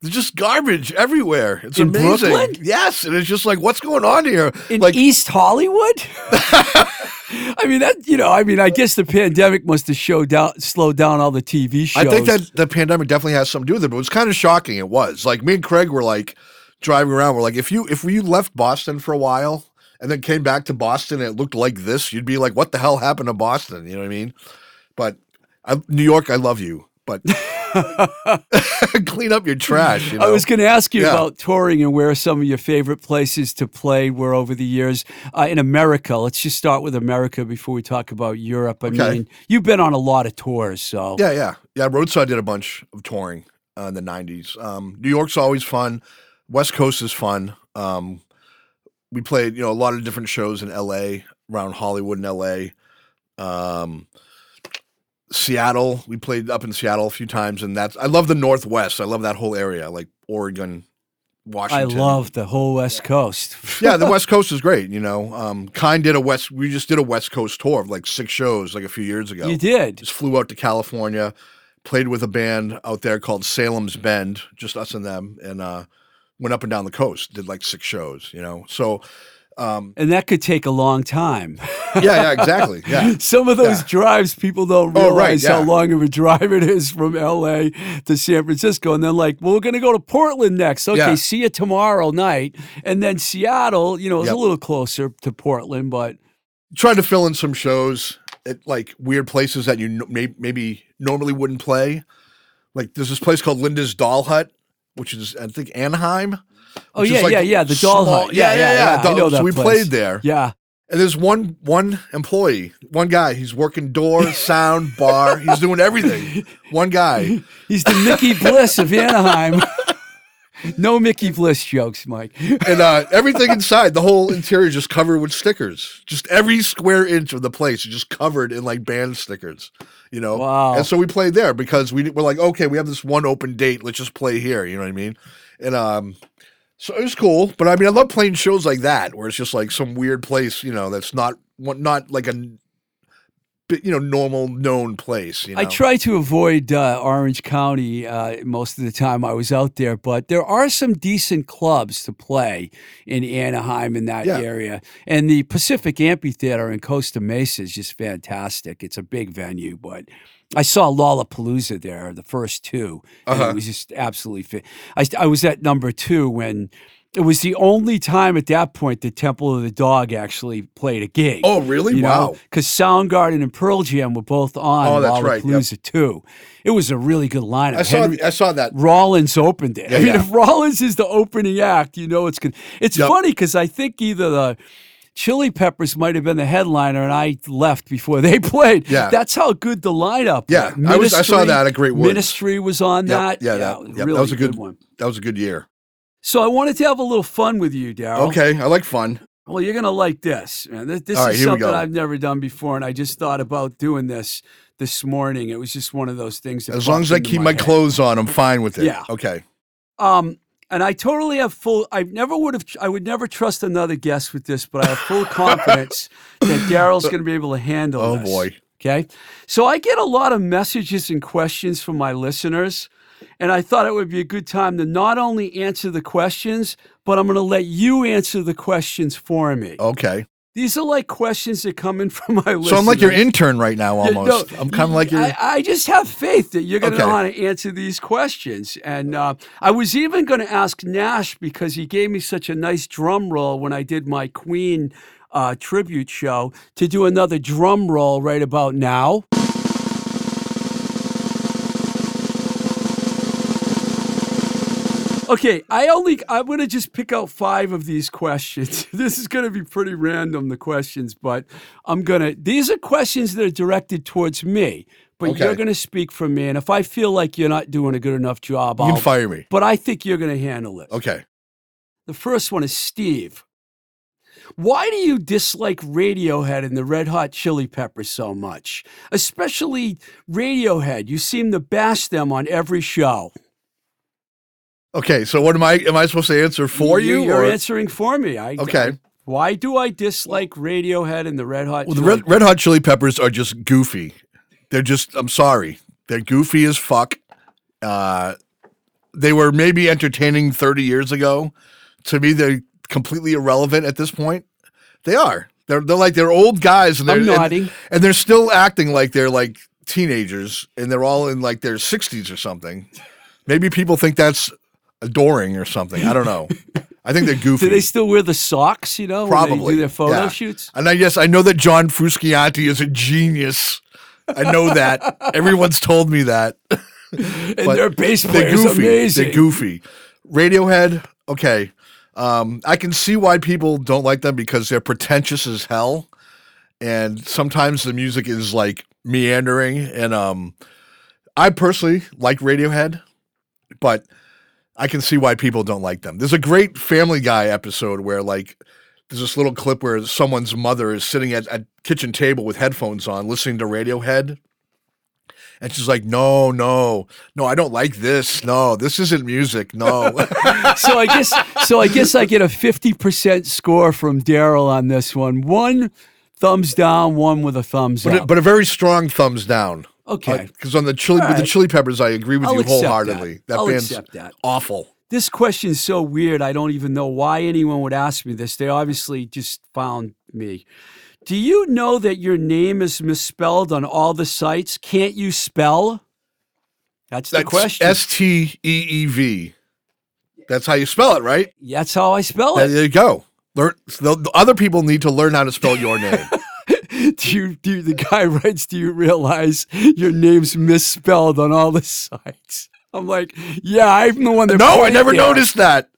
there's just garbage everywhere. It's In amazing. Brooklyn? Yes, and it's just like, what's going on here? in like, East Hollywood. *laughs* I mean that you know. I mean, I guess the pandemic must have showed down, slowed down all the TV shows. I think that the pandemic definitely has something to do with it, but it was kind of shocking. It was like me and Craig were like driving around. We're like, if you if we left Boston for a while and then came back to Boston and it looked like this, you'd be like, "What the hell happened to Boston?" You know what I mean? But I, New York, I love you, but *laughs* *laughs* clean up your trash. You know? I was going to ask you Yeah. about touring and where some of your favorite places to play were over the years uh, in America. Let's just start with America before we talk about Europe. I Okay. mean, you've been on a lot of tours, so Yeah, yeah, yeah. Roadsaw did a bunch of touring uh, in the '90s. Um, New York's always fun. West Coast is fun. Um, we played, you know, a lot of different shows in L.A. around Hollywood and L.A. Um, Seattle, we played up in Seattle a few times, and that's I love the Northwest. I love that whole area, like Oregon, Washington. I love the whole West Coast. *laughs* yeah, the West Coast is great. You know, um, Kind did a West. We just did a West Coast tour of like six shows, like a few years ago you did. just flew out to California, played with a band out there called Salem's Bend, just us and them, and uh, went up and down the coast, did like six shows, you know. So, um, And that could take a long time. yeah, yeah, exactly. *laughs* Yeah. Some of those Yeah. drives, people don't Oh, realize right, how long of a drive it is from LA to San Francisco. And then, like, well, we're going to go to Portland next. Okay, Yeah. see you tomorrow night. And then Seattle, you know, is Yep. a little closer to Portland, but Tried to fill in some shows at like weird places that you n- may- maybe normally wouldn't play. Like there's this place called Linda's Doll Hut, which is I think Anaheim. Oh, yeah, like, yeah, yeah. The doll small- hut. Yeah, yeah, yeah. Doll- know that so we place. played there. Yeah. And there's one one employee, one guy. He's working door, *laughs* sound, bar. He's doing everything. *laughs* One guy. He's the Mickey *laughs* Bliss of Anaheim. no Mickey Bliss jokes, Mike. and uh, everything inside, the whole interior is just covered with stickers. Just every square inch of the place is just covered in like band stickers. You know, Wow. And so we played there because we were like, okay, we have this one open date. Let's just play here. You know what I mean? And um, so it was cool. But I mean, I love playing shows like that where it's just like some weird place. You know, that's not what not like a you know normal known place. You know? I try to avoid uh, Orange County uh, most of the time I was out there, but there are some decent clubs to play in Anaheim in that Yeah. area. And the Pacific Amphitheater in Costa Mesa is just fantastic. It's a big venue, but I saw Lollapalooza there, the first two. Uh-huh. it was just absolutely fit. I, I was at number two when. It was the only time at that point that Temple of the Dog actually played a gig. Oh, really? You Wow. Because Soundgarden and Pearl Jam were both on Oh, that's right. Lollapalooza too. It was a really good lineup. I saw Henry- I saw that. Rollins opened it. I mean, yeah. if Rollins is the opening act, you know it's good. It's Yep. funny because I think either the Chili Peppers might have been the headliner, and I left before *laughs* they played. Yeah. that's how good the lineup. Yeah, was. I was- I saw that at Great Woods. Ministry was on Yep, that. yeah, that, yep, really that was a good, one. That was a good year. So I wanted to have a little fun with you, Daryl. Okay, I like fun. Well, you're gonna like this. man. This, this right, is something. I've never done before, and I just thought about doing this this morning. It was just one of those things. That As long as I keep my head. clothes on, I'm fine with it. Yeah. Okay. Um, and I totally have full. I never would have. I would never trust another guest with this, but I have full confidence *laughs* that Daryl's going to be able to handle. This. Oh this. boy. Okay. So I get a lot of messages and questions from my listeners. And I thought it would be a good time to not only answer the questions, but I'm going to let you answer the questions for me. Okay. These are like questions that come in *laughs* from my listeners. So I'm like your intern right now, Yeah, no, almost. I'm kind of like your. I, I just have faith that you're going to Okay. know how to answer these questions. And uh, I was even going to ask Nash because he gave me such a nice drum roll when I did my Queen uh, tribute show to do another drum roll right about now. Okay, I only I'm gonna just pick out five of these questions. *laughs* this is gonna be pretty random, the questions, but I'm gonna these are questions that are directed towards me, but Okay. you're gonna speak for me. And if I feel like you're not doing a good enough job, you I'll can fire me. but I think you're gonna handle it. Okay. The first one is Steve. Why do you dislike Radiohead and the Red Hot Chili Peppers so much? Especially Radiohead. You seem to bash them on every show. Okay. So what am I? Am I supposed to answer for you? You're or- answering for me. I, Okay. Why do I dislike Radiohead and the Red Hot? Well, the Chili Red, Red Hot Chili Peppers are just goofy. They're just. I'm sorry. They're goofy as fuck. Uh, they were maybe entertaining 30 years ago. To me, they're completely irrelevant at this point. They are. They're they're like they're old guys, and they're I'm and- and they're still acting like they're like teenagers and they're all in like their 60s or something maybe people think that's adoring or something i don't know *laughs* I think they're goofy. Do they still wear the socks? You know, Probably they do their photo yeah. shoots. And I guess I know that John Frusciante is a genius. I know that. *laughs* Everyone's told me that. And their bass They're player is goofy. amazing. They're goofy. Radiohead, okay. Um, I can see why people don't like them because they're pretentious as hell. And sometimes the music is like meandering. And um, I personally like Radiohead, but I can see why people don't like them. There's a great Family Guy episode where like there's this little clip where someone's mother is sitting at a kitchen table with headphones on, listening to Radiohead. And she's like, no, no, no, I don't like this. No, this isn't music. No. *laughs* so I guess so I guess I get a fifty percent score from Daryl on this one. One thumbs down, one with a thumbs but, up. a, but a very strong thumbs down. Okay. Uh, because on the chili, All with the. Chili Peppers, I agree with I'll you wholeheartedly. that. I'll band's accept that. awful. This question is so weird. I don't even know why anyone would ask me this. They obviously just found me. Do you know that your name is misspelled on all the sites? Can't you spell? That's the That's question. S T E E V. That's how you spell it, right? That's how I spell it. There you go. Learn. The, the other people need to learn how to spell your name. *laughs* *laughs* do you, do you- the guy writes, do you realize your name's misspelled on all the sites? I'm like, yeah, I'm the one that. no, I never there." noticed that.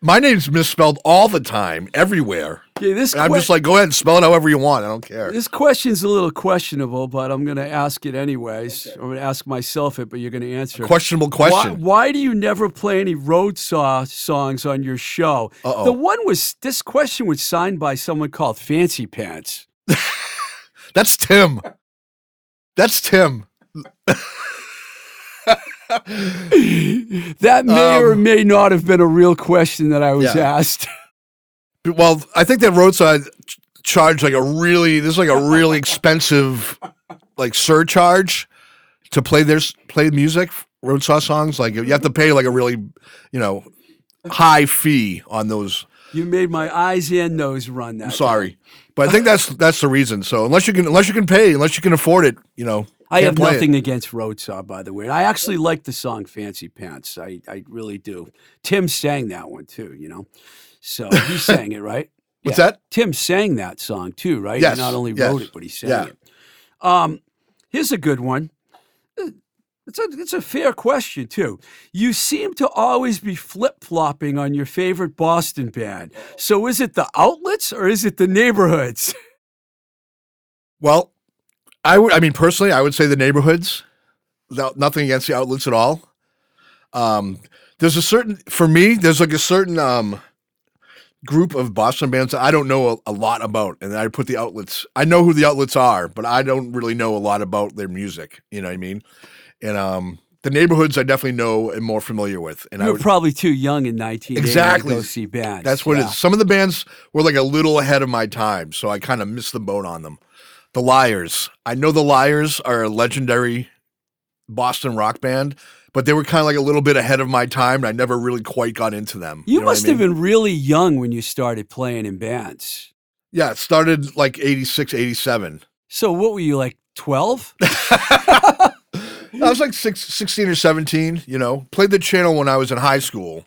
My name's misspelled all the time, everywhere. Okay, this And I'm just like, go ahead and spell it however you want. I don't care. This question's a little questionable, but I'm going to ask it anyways. I'm going to ask myself it, but you're going to answer. it. Questionable question. why do you never play any Roadsaw songs on your show? Uh-oh. The one was this question was signed by someone called Fancy Pants. *laughs* That's Tim. That's Tim. *laughs* That may or Um, may not have been a real question that I was Yeah. asked. *laughs* Well, I think that Roadsaw ch- charge like a really this is like a really expensive like surcharge to play their s- play music Roadsaw songs. Like you have to pay like a really you know high fee on those. You made my eyes and nose run. That I'm sorry, but I think that's that's the reason. So unless you can unless you can pay unless you can afford it, you know. I have play it. nothing against Road Saw, by the way. I actually like the song "Fancy Pants." I, I really do. Tim sang that one too, you know. So he sang it, right? *laughs* What's Yeah. that? Tim sang that song too, right? Yes, He not only yes. wrote it, but he sang Yeah. it. Um, here's a good one. Uh, It's a it's a fair question too. You seem to always be flip flopping on your favorite Boston band. So is it the outlets or is it the neighborhoods? *laughs* Well, I would. I mean, personally, I would say the neighborhoods. Nothing against the outlets at all. Um, there's a certain for me. There's like a certain um group of Boston bands that I don't know a, a lot about, and I put the outlets. I know who the outlets are, but I don't really know a lot about their music. You know what I mean? And um, the neighborhoods I definitely know and more familiar with. And I were probably too young in nineteen Exactly. to go see bands. that's what Yeah. it is. Some of the bands were like a little ahead of my time, so I kind of missed the boat on them. The Liars. I know the Liars are a legendary Boston rock band, but they were kind of like a little bit ahead of my time, and I never really quite got into them. You, know what I must have been really young when you started playing in bands. Yeah, it started like 86, 87. So what were you like 12? *laughs* I was like six, 16 or 17, you know. Played the channel when I was in high school.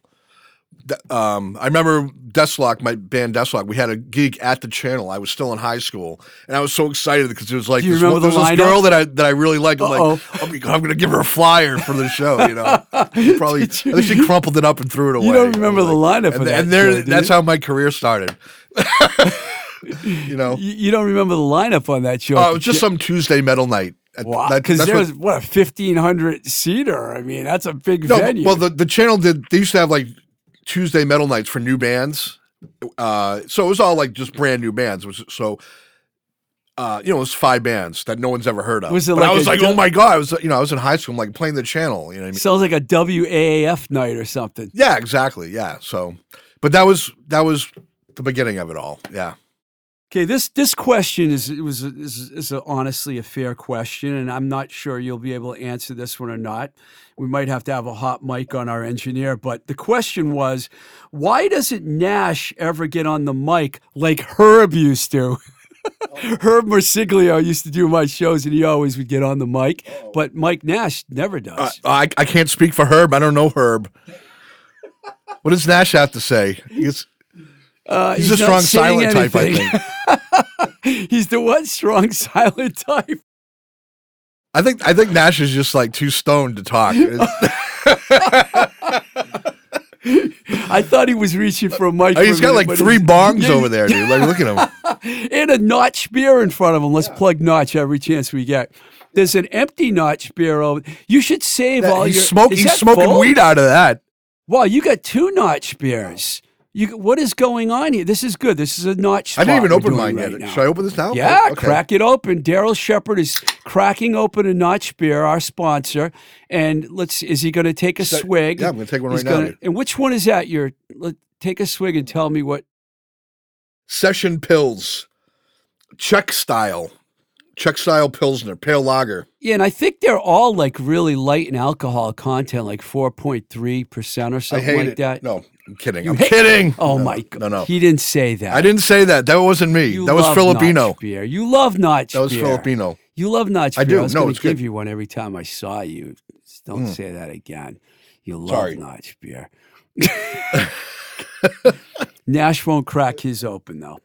Um, I remember Deathlock, my band Deathlock, we had a gig at the channel. I was still in high school. And I was so excited because it was like this, one- the there was this girl that I that I really liked. I'm like, I'm, I'm going to give her a flyer for the show, you know. *laughs* Probably, I think she crumpled it up and threw it away. You don't remember the like- lineup of and, that and there, show, that's how my career started. *laughs* you know, You, you don't remember the lineup on that show? oh, it was just some Tuesday metal night. Wow, because there what- was what a fifteen hundred seater. I mean, that's a big No, venue. well, the, the channel did. They used to have like Tuesday metal nights for new bands. Uh, so it was all like just brand new bands. Was so. Uh, you know, it was five bands that no one's ever heard of. Was it but I was like, oh my god! I was, you know, I was in high school, I'm like playing the channel. You know what I mean? sounds like a WAAF night or something. Yeah, exactly. Yeah. So, but that was that was the beginning of it all. Yeah. Okay, this this question is was is, is a, honestly a fair question, and I'm not sure you'll be able to answer this one or not. We might have to have a hot mic on our engineer, but the question was, why doesn't Nash ever get on the mic like Herb used to? *laughs* Herb Marsiglio used to do my shows, and he always would get on the mic, but Mike Nash never does. Uh, I I can't speak for Herb. I don't know Herb. What does Nash have to say? He's, Uh, he's, a not strong silent type, I think. *laughs* he's the what? Strong silent type. I think I think Nash is just like too stoned to talk. *laughs* *laughs* I thought he was reaching for a mic. Oh, he's got minute, like three bongs Yeah, over there, dude. Like, look at him. and a Notch beer in front of him. Let's plug Notch every chance we get. There's an empty Notch beer over. You should save all He's, your. smoke, he's smoking full? weed out of that. Wow, you got two Notch beers. You, what is going on here? This is good. This is a Notch. I didn't even open mine right yet. now. Should I open this now? Yeah, Oh, okay. crack it open. Daryl Shepard is cracking open a Notch beer, our sponsor. And let's. Is he going to take a So- swig? Yeah, I'm gonna take one He's right now. gonna- dude. And which one is that? Your let, take a swig and tell me what. Session Pils, Czech style, Czech style pilsner, pale lager. Yeah, and I think they're all like really light in alcohol content, like four point three percent or I something like it. that. No, I'm kidding. You I'm hate- kidding. *laughs* Oh No, my god! No, no. he didn't say that. I didn't say that. That wasn't me. You that was Filipino. Beer. You love Notch That was beer. Filipino. You love Notch I beer. do. I was No, going it's to give good. you one every time I saw you. Just don't Mm. say that again. You love Sorry. Notch beer. *laughs* *laughs* Nash won't crack his open though.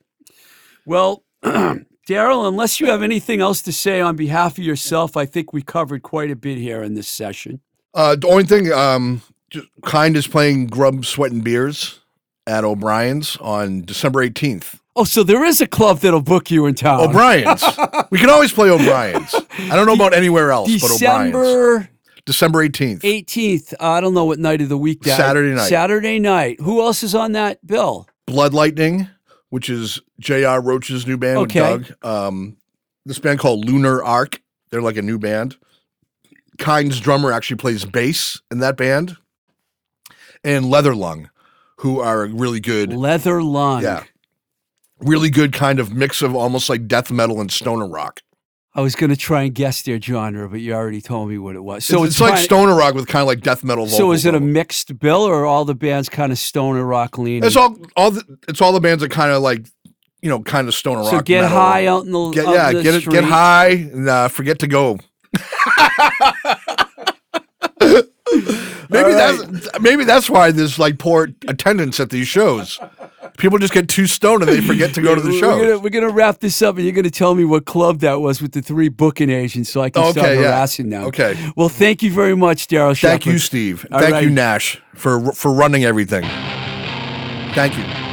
Well, *clears throat* Daryl, unless you have anything else to say on behalf of yourself, I think we covered quite a bit here in this session. Uh, the only thing, um, just kind is playing Grub Sweat and Beers at O'Brien's on December 18th. Oh, so there is a club that'll book you in town. O'Brien's. *laughs* we can always play O'Brien's. I don't know about anywhere else, but O'Brien's. December December 18th. 18th. I don't know what night of the week that Saturday night. Saturday night. Who else is on that bill? Blood Lightning, which is J.R. Roach's new band Okay. with Doug. Um, this band called Lunar Arc. They're like a new band. Kind's drummer actually plays bass in that band. And Leather Lung, who are really good, Leather Lung. Yeah. really good kind of mix of almost like death metal and stoner rock. I was going to try and guess their genre, but you already told me what it was. So So it's, it's, like stoner rock with kind of like death metal. So is it a mixed bill, or are all the bands kind of stoner rock leaning? It's all all the it's all the bands that kind of like you know kind of stoner rock. so get metal. high out in the Get, yeah, the get it, street. get high and uh, forget to go. *laughs* *laughs* maybe All that's maybe that's why there's like poor attendance at these shows. People just get too stoned and they forget to go to the We're show. we're gonna wrap this up, and you're gonna tell me what club that was with the three booking agents, so I can start Okay, yeah. harassing them. Okay. Well, thank you very much, Daryl. Thank you, Steve. All Thank you. Nash, for for running everything. Thank you.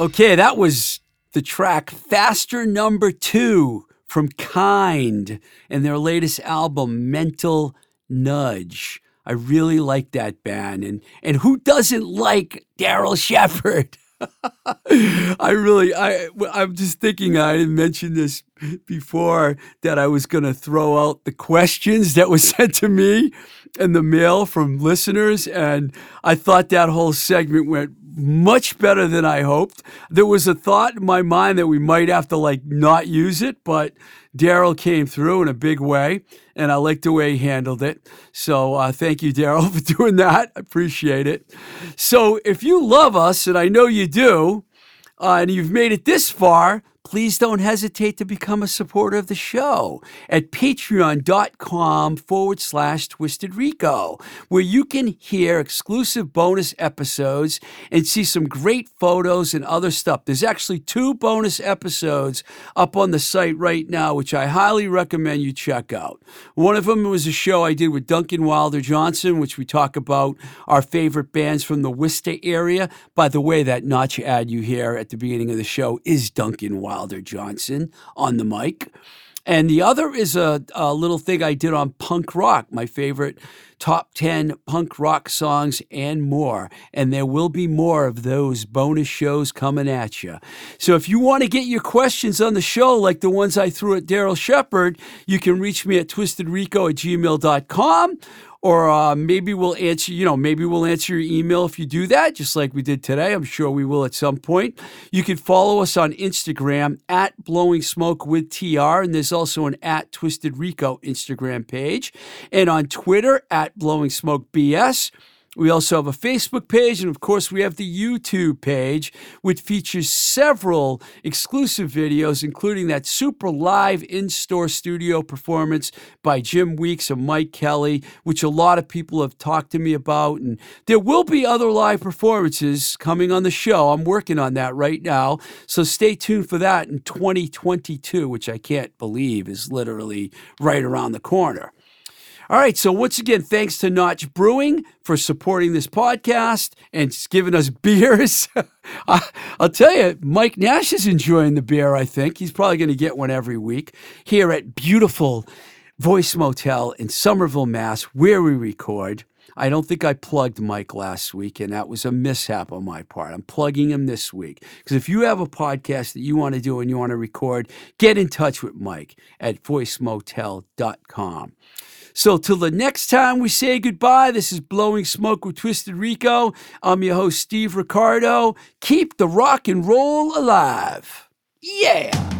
Okay, that was the track Faster Number Two from Kind and their latest album, Mental Nudge. I really like that band. And, and who doesn't like Daryl Shepard? *laughs* I really, I, I'm just thinking. I didn't mention this before that I was going to throw out the questions that was *laughs* sent to me in the mail from listeners, and I thought that whole segment went much better than I hoped. There was a thought in my mind that we might have to like not use it, but Daryl came through in a big way, and I like the way he handled it. So uh, thank you, Daryl, *laughs* for doing that. I appreciate it. So if you love us, and I know you do, uh, and you've made it this far, please don't hesitate to become a supporter of the show at patreon.com forward slash twisted rico where you can hear exclusive bonus episodes and see some great photos and other stuff. There's actually two bonus episodes up on the site right now which i highly recommend you check out. One of them was a show i did with duncan wilder johnson which we talk about our favorite bands from the worcester area. By the way that notch ad you hear at the beginning of the show is duncan wilder Wilder Johnson on the mic. And the other is a, a, little thing I did on punk rock, my favorite top 10 punk rock songs and more. And there will be more of those bonus shows coming at you. So if you want to get your questions on the show, like the ones I threw at Daryl Shepard, you can reach me at twistedrico at gmail.com or uh, maybe we'll answer you know maybe we'll answer your email if you do that just like we did today. I'm sure we will at some point. You can follow us on instagram at blowing smoke with tr and there's also an at twisted rico instagram page. And on twitter at blowing smoke bs we also have a Facebook page, and of course, we have the YouTube page, which features several exclusive videos, including that super live in store studio performance by Jim Weeks and Mike Kelly, which a lot of people have talked to me about. And there will be other live performances coming on the show. I'm working on that right now. So stay tuned for that in 2022, which I can't believe is literally right around the corner. All right. So, once again, thanks to Notch Brewing for supporting this podcast and giving us *laughs* beers. I, will tell you, Mike Nash is enjoying the beer, I think. He's probably going to get one every week here at beautiful Voice Motel in Somerville, Mass., where we record. I don't think I plugged Mike last week, and that was a mishap on my part. I'm plugging him this week. Because if you have a podcast that you want to do and you want to record, get in touch with Mike at voicemotel.com. So, till the next time we say goodbye, this is Blowing Smoke with Twisted Rico. I'm your host, Steve Ricardo. Keep the rock and roll alive. Yeah.